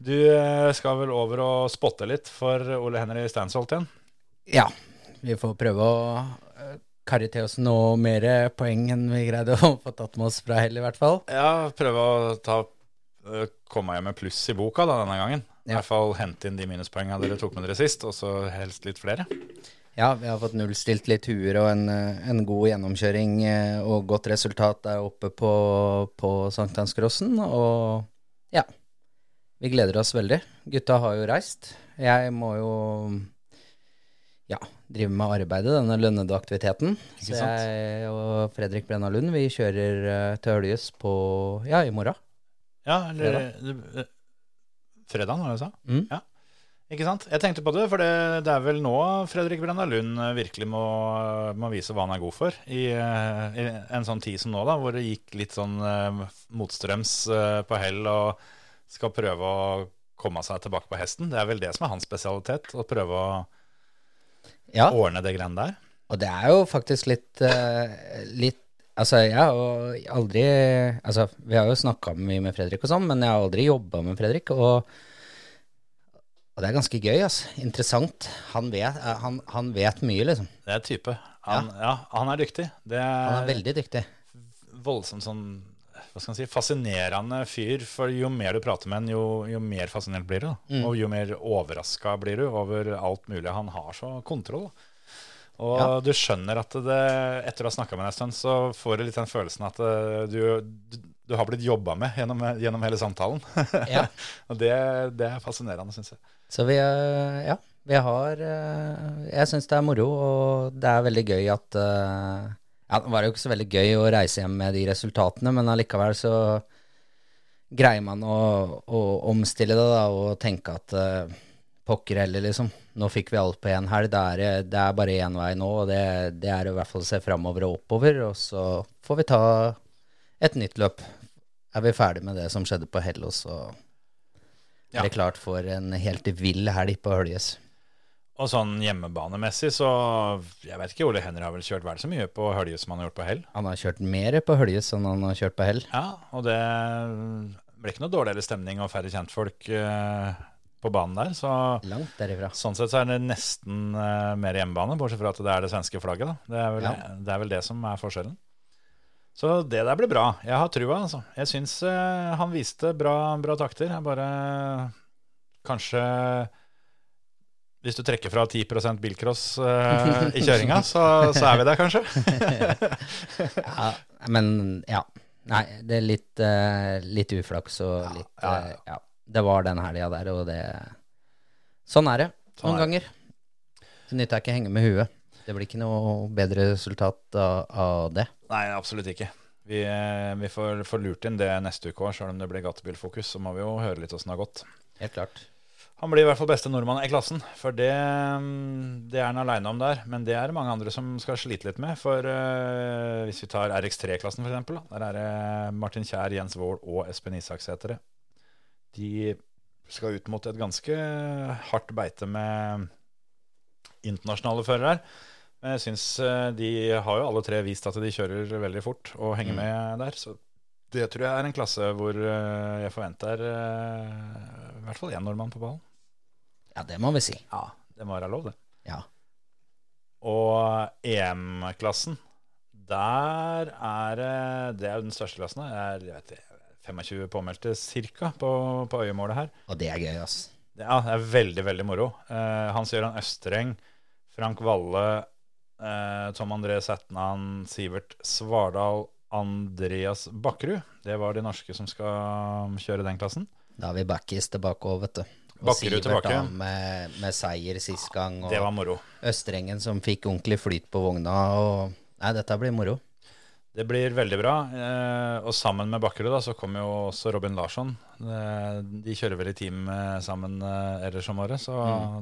Du eh, skal vel over og spotte litt for Ole Henry Stansholt igjen? Ja, vi får prøve å eh, karre til oss noe mer poeng enn vi greide å få tatt med oss fra hell, i hvert fall. Ja, prøve å ta, komme hjem med pluss i boka da, denne gangen. I hvert fall hente inn de minuspoengene dere tok med dere sist, og så helst litt flere. Ja, vi har fått nullstilt litt huer og en, eh, en god gjennomkjøring eh, og godt resultat der oppe på, på Sankthanscrossen. Og ja, vi gleder oss veldig. Gutta har jo reist. Jeg må jo Ja, drive med arbeidet, denne lønnede aktiviteten. Så jeg og Fredrik Brenna Lund, vi kjører eh, til Høljes på Ja, i morgen. Ja, eller Fredag. Fredagen, var det du sa? Mm. Ja. Ikke sant? Jeg tenkte på det, for det, det er vel nå Fredrik Brenna Lund eh, virkelig må, må vise hva han er god for. I, eh, I en sånn tid som nå, da, hvor det gikk litt sånn eh, motstrøms eh, på hell og skal prøve å komme seg tilbake på hesten. Det er vel det som er hans spesialitet, å prøve å Ja, ordne det greiene der. og det er jo faktisk litt, eh, litt Altså, jeg har aldri Altså, vi har jo snakka mye med Fredrik og sånn, men jeg har aldri jobba med Fredrik. Og, og det er ganske gøy, altså. Interessant. Han vet, eh, han, han vet mye, liksom. Det er type. Han, ja. han er dyktig. Det Han er, er veldig dyktig. voldsomt sånn hva skal man si, fascinerende fyr. For jo mer du prater med ham, jo, jo mer fascinert blir du. Da. Og jo mer overraska blir du over alt mulig. Han har så kontroll. Da. Og Ja. du skjønner at det, etter å ha snakka med deg en stund, så får du litt den følelsen at eh, du, du, du har blitt jobba med gjennom, gjennom hele samtalen. Ja. og det, det er fascinerende, syns jeg. Så vi, eh, ja, vi har eh, Jeg syns det er moro, og det er veldig gøy at Ja, det var jo ikke så veldig gøy å reise hjem med de resultatene, men allikevel så greier man å, å omstille det da, og tenke at pokker heller, liksom. Nå fikk vi alt på én helg. Det er, det er bare én vei nå, og det, det er i hvert fall å se framover og oppover. Og så får vi ta et nytt løp. Er vi ferdig med det som skjedde på Hellos, så Ja. er det klart for en helt vill helg på Høljes. Og sånn hjemmebanemessig, så Jeg vet ikke, Ole Henry har vel kjørt vel så mye på Hølje som han har gjort på hell. Han har kjørt mer på Høljes enn han har kjørt på Hell. Ja, og det ble ikke noe dårligere stemning og færre kjentfolk eh, på banen der. Så Langt derifra. sånn sett så er det nesten uh, mer hjemmebane, bortsett fra at det er det svenske flagget. da. Det er, vel, Ja. det er vel det som er forskjellen. Så det der blir bra. Jeg har trua, altså. Jeg syns uh, han viste bra, bra takter. Jeg bare Kanskje hvis du trekker fra 10 bilcross uh, i kjøringa, så, så er vi der, kanskje. Ja, men ja. Nei, det er litt, uh, litt uflaks og litt eh, ja. ja. Det var den helga der, og det Sånn er det Sånn noen er det. ganger. Det nytter ikke å henge med huet. Det blir ikke noe bedre resultat av, av det. Nei, absolutt ikke. Vi, eh, vi får, får lurt inn det neste uke òg, sjøl om det blir gatebilfokus. Så må vi jo høre litt åssen det har gått. Helt klart. Han blir i hvert fall beste nordmann i klassen, for det, det er han aleine om der. Men det er det mange andre som skal slite litt med. For uh, hvis vi tar RX3-klassen, f.eks., der er det Martin Kjær, Jens Wold og Espen Isaksætere. De skal ut mot et ganske hardt beite med internasjonale førere her. Men jeg syns de har jo alle tre vist at de kjører veldig fort og henger med der. Så det tror jeg er en klasse hvor eh, jeg forventer eh, i hvert fall én nordmann på ballen. Ja, det må vi si. Ja, det må være lov, det. Ja. Og EM-klassen, der er det er den største klassen. Jeg vet, ikke, 25 påmeldte cirka på, på øyemålet her. Og det er gøy, ass. Det, ja, det er veldig, veldig moro. Eh, Hans Gøran Østreng, Frank Valle, eh, Tom André Setnan, Sivert Svardal, Andreas Bakkerud. Det var de norske som skal kjøre den klassen. Da har vi backis tilbake òg, vet du. Og Bakkerud tilbake. da med, med seier sist gang, og Det var moro. Østrengen som fikk ordentlig flyt på vogna. Og Nei, dette blir moro. Det blir veldig bra. Eh, og sammen med Bakkerud da, så kommer jo også Robin Larsson. Eh, de kjører vel i team eh, sammen eh, ellers om året, så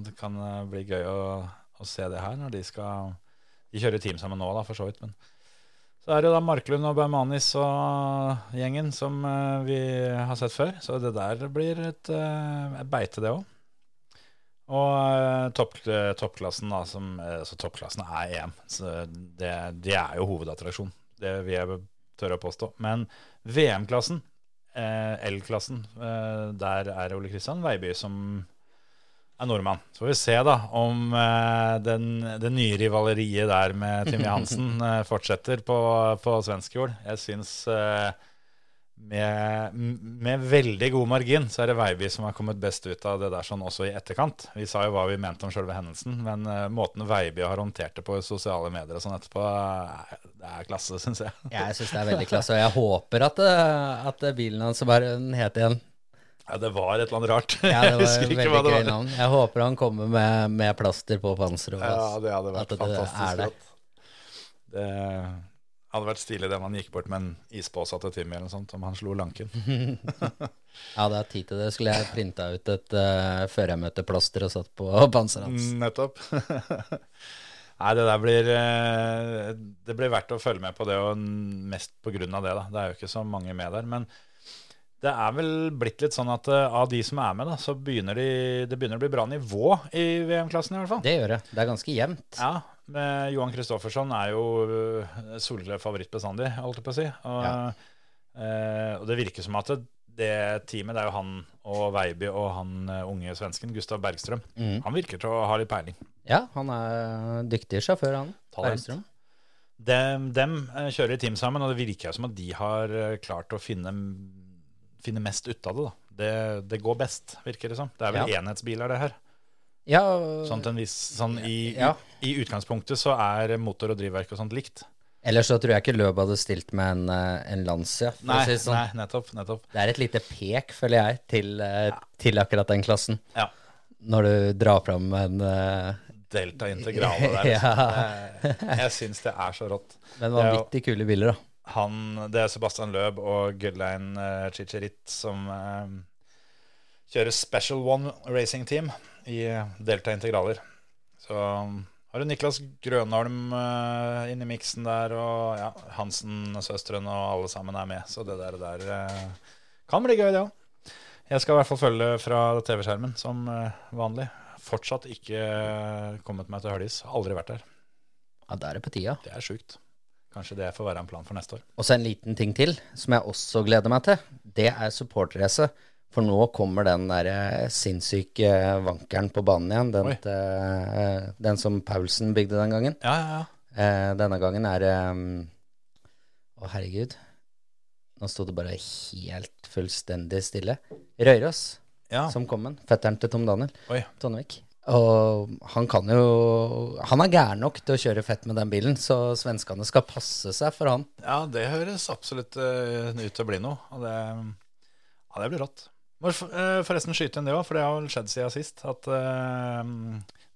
det kan bli gøy å, å se det her når de skal De kjører team sammen nå, da, for så vidt. Men så er det da Marklund og Baumanis og gjengen som vi har sett før. Så det der blir et, et beite, det òg. Og topp, toppklassen, da, som, eh, altså toppklassen er EM. Så det, det er jo hovedattraksjon. Det vil jeg tørre å påstå. Men VM-klassen, eh, L-klassen, eh, der er Ole Kristian Veiby som er nordmann. Så får vi se da om eh, den, det nye rivaleriet der med Timmy Hansen fortsetter på, på svensk jord. Jeg syns med, med veldig god margin så er det Veiby som har kommet best ut av det der sånn også i etterkant. Vi sa jo hva vi mente om selve hendelsen, men uh, måten Veiby har håndtert det på i sosiale medier og sånn etterpå, eh, det er klasse, syns jeg. Jeg syns det er veldig klasse, og jeg håper at, eh, at bilen hans, hva er het igjen? Ja, det var et eller annet rart. Ja, det Jeg husker ikke hva det var. navn. Jeg håper han kommer med, med plaster på panseret. Ja, det hadde vært At det fantastisk er der. Det hadde vært stilig det om han gikk bort med en ispose til Timmy eller noe sånt, om han slo lanken. Ja, det er tid til det. Skulle jeg printa ut et uh, førermøteplaster og satt på panseret hans. Mm, Nettopp. Nei, det der blir eh, Det blir verdt å følge med på det, og mest på grunn av det, da. Det er jo ikke så mange med der. Men det er vel blitt litt sånn at uh, av de som er med, da, så begynner de, det begynner å bli bra nivå i VM-klassen i hvert fall. Det gjør det. Det er ganske jevnt. Ja, med Johan Kristoffersson er jo uh, soleklar favoritt bestandig, holdt jeg på å si. Og, Ja. uh, og det virker som at det, det teamet, det er jo han og Veiby og han unge svensken, Gustav Bergstrøm. Mm. Han virker til å ha litt peiling. Ja, han er dyktig sjåfør, han. Talent. Bergstrøm. Dem, dem kjører i team sammen, og det virker som at de har klart å finne, finne mest ut av det. da. Det, det går best, virker det som. Det er vel Ja. enhetsbiler, det her. Ja, Sånn, viss, sånn i, Ja. i, utgangspunktet så er motor og drivverk og sånt likt. ellers så tror jeg ikke Løb hadde stilt med en, eh, en Lancia. Nei, si sånn. nei nettopp. nettopp. Det er et lite pek, føler jeg, til, eh, til akkurat den klassen. Ja. Når du drar fram en eh, Delta Integrale der. Liksom. Jeg syns det er så rått. Men vanvittig kule biler, da. Han, det er Sebastian Løb og Gudlein uh, Chicherit som uh, kjører Special One Racing Team i Delta Integraler. Så har du Niklas Grønholm uh, inni miksen der, og ja, Hansen-søstrene og alle sammen er med. Så det der, der uh, kan bli gøy, det òg. Jeg skal i hvert fall følge fra TV-skjermen som eh, vanlig. Fortsatt ikke eh, kommet meg til Hølis. Aldri vært der. Ja, Da er det på tida. Det er sjukt. Kanskje det får være en plan for neste år. Og så en liten ting til, som jeg også gleder meg til. Det er supporterrace. For nå kommer den der eh, sinnssyke vankeren på banen igjen. Den, til, den som Paulsen bygde den gangen. Ja, ja, ja. Eh, denne gangen er det Å, herregud. Nå sto det bare helt fullstendig stille. Røyrås ja. som kom med den. Fetteren til Tom Daniel. Oi. Tonnevik. Og han kan jo Han er gæren nok til å kjøre fett med den bilen, så svenskene skal passe seg for han. Ja, det høres absolutt eh, ut til å bli noe. Og det, ja, det blir rått. Må eh, forresten skyte inn det òg, for det har vel skjedd siden sist. At uh,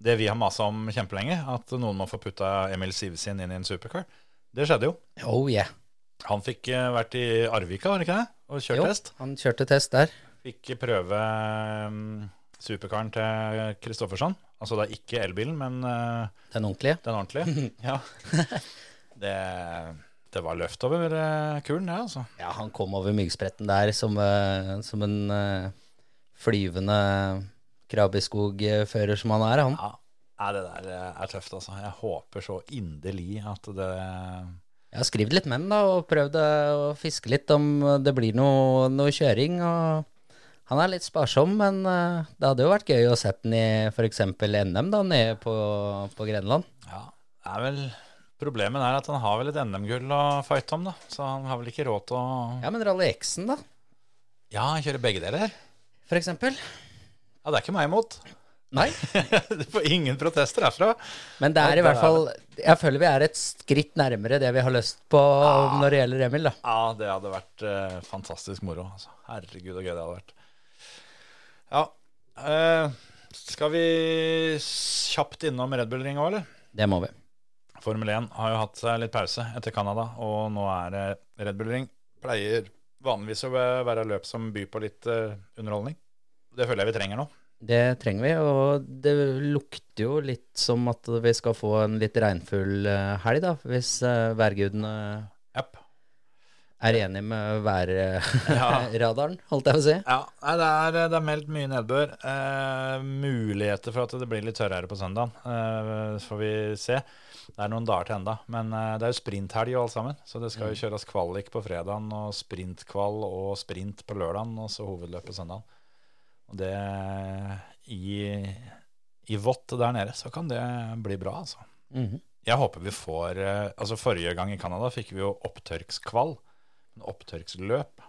det vi har masa om kjempelenge, at noen må få putta Emil Sivesen inn i en supercar, det skjedde jo. Oh yeah. Han fikk vært i Arvika, var det ikke det? Og kjørt Jo, test. han kjørte test der. Fikk prøve um, supercaren til Kristoffersson. Altså det er ikke elbilen, men uh, Den ordentlige. den ordentlige. ja. Det, det var løft over eh, kulen, det, altså. Ja, han kom over myggspretten der som, uh, som en uh, flyvende krabbeskogfører som han er, han. Ja, det der er tøft, altså. Jeg håper så inderlig at det Jeg har skrevet litt med den, da, og prøvd eh, å fiske litt om det blir noe, noe kjøring. og Han er litt sparsom, men eh, det hadde jo vært gøy å sette den i f.eks. NM da, nede på, på Grenland. Ja, det er vel Problemet er at han har vel et NM-gull å fighte om, da. Så han har vel ikke råd til å Ja, men Rally X-en, da, Ja, han kjører begge deler. For eksempel. Ja, det er ikke meg imot. Nei, Du får ingen protester herfra. men det er Ja, i hvert er fall Jeg føler vi er et skritt nærmere det vi har lyst på når det gjelder Emil, da. Ja, det hadde vært uh, fantastisk moro. Altså. Herregud, så gøy det hadde vært. Ja. eh, skal vi kjapt innom Red Bull Ring òg, eller? Det må vi. Formel 1 har jo hatt seg litt pause etter Canada, og nå er det Red Bull Ring. Pleier vanligvis å være løp som byr på litt eh, underholdning. Det føler jeg vi trenger nå. Det trenger vi, og det lukter jo litt som at vi skal få en litt regnfull eh, helg, da, hvis uh, værgudene Japp. Er enig med Ja. holdt jeg på å si. Ja, det, er, det er meldt mye nedbør. Eh, muligheter for at det blir litt tørrere på søndag. Eh, får vi se. Det er noen dager til enda. Men eh, det er jo sprinthelg og alt sammen. Så det skal jo kjøres kvalik på fredagen, og sprintkvall og sprint på lørdagen, og så hovedløp på søndagen. Og det i, i vått der nede, så kan det bli bra, altså. Mhm. Jeg håper vi får eh, Altså Forrige gang i Canada fikk vi jo opptørkskvall. Men opptørksløp,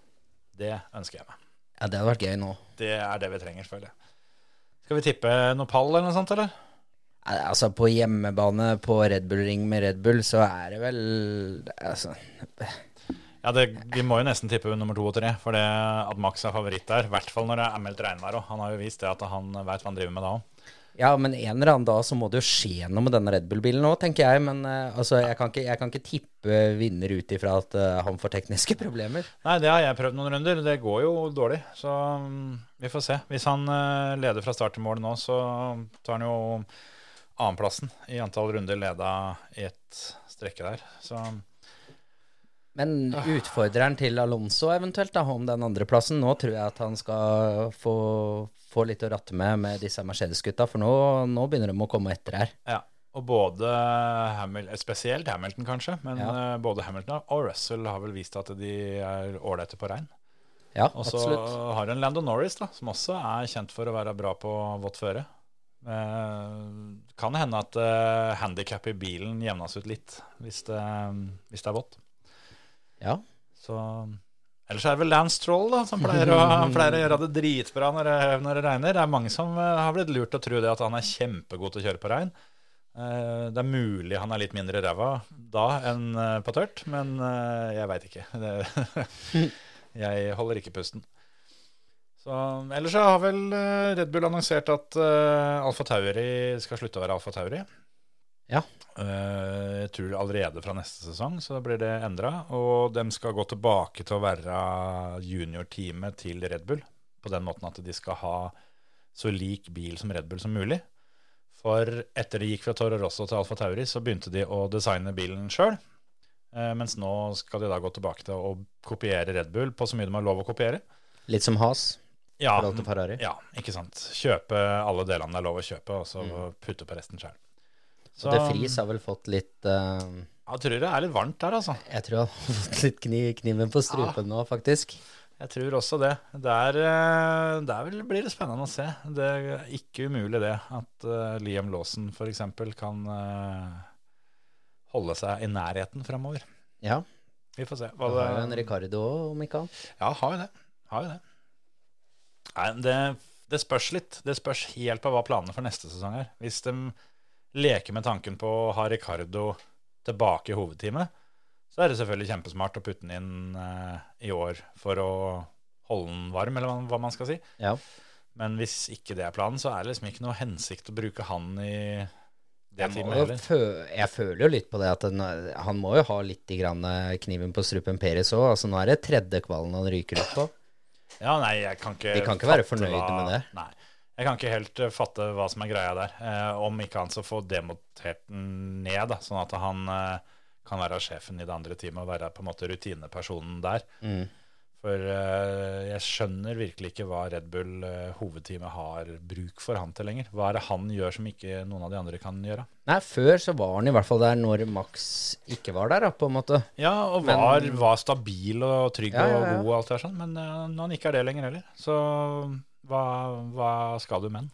det ønsker jeg meg. Ja, det hadde vært gøy nå. Det er det vi trenger, føler jeg. Skal vi tippe noe pall eller noe sånt, eller? Nei, Altså, på hjemmebane på Red Bull Ring med Red Bull, så er det vel Altså Ja, det, Vi må jo nesten tippe nummer to og tre, for det at Max er favoritt der. I hvert fall når det er meldt regnvær òg. Han har jo vist det at han veit hva han driver med da òg. Ja, men en eller annen dag så må det jo skje noe med denne Red Bull-bilen nå, tenker jeg. Men uh, altså, jeg kan ikke, jeg kan ikke tippe vinner ut ifra at uh, han får tekniske problemer. Nei, det har jeg prøvd noen runder. Det går jo dårlig, så um, vi får se. Hvis han uh, leder fra start til mål nå, så tar han jo annenplassen i antall runder leda i et strekke der. Så Men utfordreren til Alonso eventuelt, da, om den andreplassen, nå tror jeg at han skal få, få litt å ratte med med disse Mercedes-gutta, for nå, nå begynner de å komme etter her. ja. Og både Hamil spesielt Hamilton, kanskje, men Ja. eh, både Hamilton og Russell har vel vist at de er ålreite på regn. Ja, Og så har du en Lando Norris, da, som også er kjent for å være bra på vått føre. Eh, kan hende at eh, handikap i bilen jevnes ut litt hvis det, hvis det er vått. Ja. Så Ellers er det vel Lance Troll da, som pleier å, pleier å gjøre det dritbra når det, når det regner. Det er mange som eh, har blitt lurt til å tro det at han er kjempegod til å kjøre på regn. Eh, det er mulig han er litt mindre ræva da enn eh, på tørt, men jeg veit ikke. Det, jeg holder ikke pusten. Så, ellers har vel Red Bull annonsert at Alfa Tauri skal slutte å være Alfa Tauri. Ja. Eh, jeg tror allerede fra neste sesong så blir det endra. Og de skal gå tilbake til å være juniorteamet til Red Bull. På den måten at de skal ha så lik bil som Red Bull som mulig. For etter de gikk fra Toro Rosso til Alfa Tauri, så begynte de å designe bilen sjøl. mens nå skal de da gå tilbake til å kopiere Red Bull på så mye de har lov å kopiere. Litt som Has Ja, ja, ikke sant. Kjøpe alle delene det er lov å kjøpe, og så putte på resten sjøl. Og De Vries har vel fått litt uh, Jeg tror det er litt varmt der, altså. Jeg tror han har fått litt kni, kniven på strupen nå, faktisk. Jeg tror også det. Der, eh, der blir det spennende å se. Det er ikke umulig det at uh, Liam Lawson f.eks. kan uh, holde seg i nærheten fremover. Ja. Vi får se. Du har jo en Ricardo òg, om ikke annet. ja, har jo det. Har jo det. Nei, det. Det spørs litt. Det spørs helt på hva planene for neste sesong er. Hvis de leker med tanken på å ha Ricardo tilbake i hovedteamet, så er det selvfølgelig kjempesmart å putte den inn eh, i år for å holde den varm, eller hva- man skal si. Ja. Men hvis ikke det er planen, så er det liksom ikke noe hensikt å bruke han i det Jeg, teamet heller. fø jeg føler jo litt på det at den, han må jo ha litt grann eh, kniven på strupen Peres òg. Altså, nå er det tredje kvalen han ryker ut på. Ja, nei, jeg kan ikke Vi kan ikke være fornøyde med det. Nei. Jeg kan ikke helt eh, fatte hva som er greia der. Eh, om ikke han så får demotert den ned, da, sånn at han eh, kan være sjefen i det andre teamet og være på en måte rutinepersonen der. Mm. For eh, jeg skjønner virkelig ikke hva Red Bull eh, hovedteamet har bruk for han til lenger. Hva er det han gjør som ikke noen av de andre kan gjøre? Nei, før så var han i hvert fall der når Max ikke var der, da, på en måte. Ja, og Men- var, var stabil og trygg Ja, ja, ja. og god og alt det der sånn, men eh, han ikke er det lenger heller, så hva, hva skal du med den?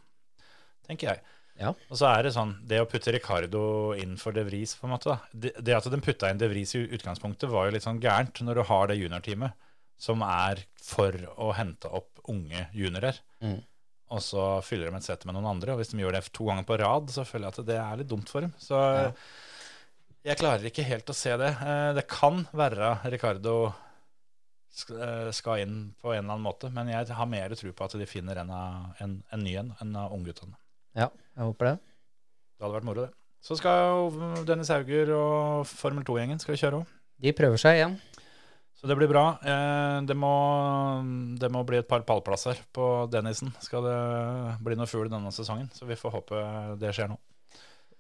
Tenker jeg. Ja. Og så er det sånn, det å putte Ricardo inn for De Vries, på en måte, da. Det, det at de putta inn De Vries i utgangspunktet, var jo litt sånn gærent når du har det juniorteamet som er for å hente opp unge juniorer. Mm. Og så fyller de et sett med noen andre, og hvis de gjør det to ganger på rad, så føler jeg at det er litt dumt for dem. Så Ja. jeg klarer ikke helt å se det. Eh, Det kan være Ricardo skal inn på en eller annen måte, men jeg har mer tro på at de finner en, av- en, en ny en enn av ungguttene. Ja, jeg håper det. Det hadde vært moro, det. Så skal jo Dennis Hauger og Formel 2-gjengen skal kjøre òg. De prøver seg igjen. Så det blir bra. Eh, det, må, det må bli et par pallplasser på Dennisen. Skal det bli noe fugl denne sesongen. Så vi får håpe det skjer nå.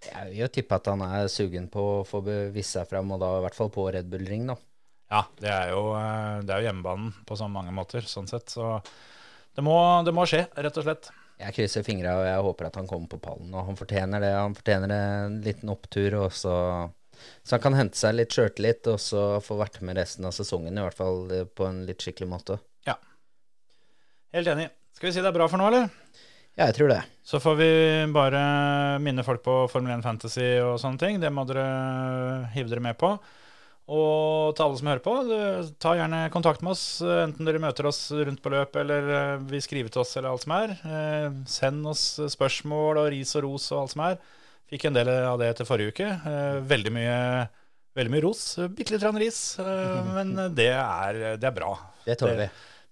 Jeg vil jo tippe at han er sugen på å få vist seg fram, og da i hvert fall på Red Bull Ring, da. Ja, det er jo, eh, det er jo hjemmebanen på så mange måter, sånn sett. Så det må, det må skje, rett og slett. Jeg krysser fingra, og jeg håper at han kommer på pallen. Og han fortjener det. Han fortjener en liten opptur, og så, så han kan hente seg litt sjøltillit, og så få vært med resten av sesongen, i hvert fall eh, på en litt skikkelig måte. Ja. Helt enig. Skal vi si det er bra for nå, eller? Ja, jeg tror det. Så får vi bare minne folk på Formel 1 Fantasy og sånne ting. Det må dere hive dere med på. Og til alle som hører på, ta gjerne kontakt med oss, eh, enten dere møter oss rundt på løp eller eh, vi skriver til oss eller alt som er. Eh, send oss spørsmål og ris og ros og alt som er. Fikk en del av det etter forrige uke. Veldig mye, veldig mye ros. Bitte litt ris, men det er, det er, bra. Det tåler vi.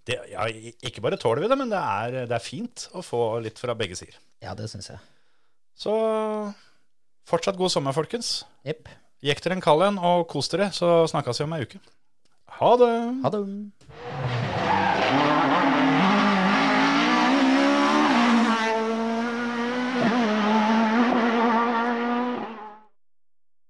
Det, ja, ikke bare tåler vi det, men det er, det er fint å få litt fra begge sider. Ja, det syns jeg. Så fortsatt god sommer, folkens. Jepp. Jekk dere en kald en og kos dere, så snakkes vi om ei uke. Ha det. Ha det.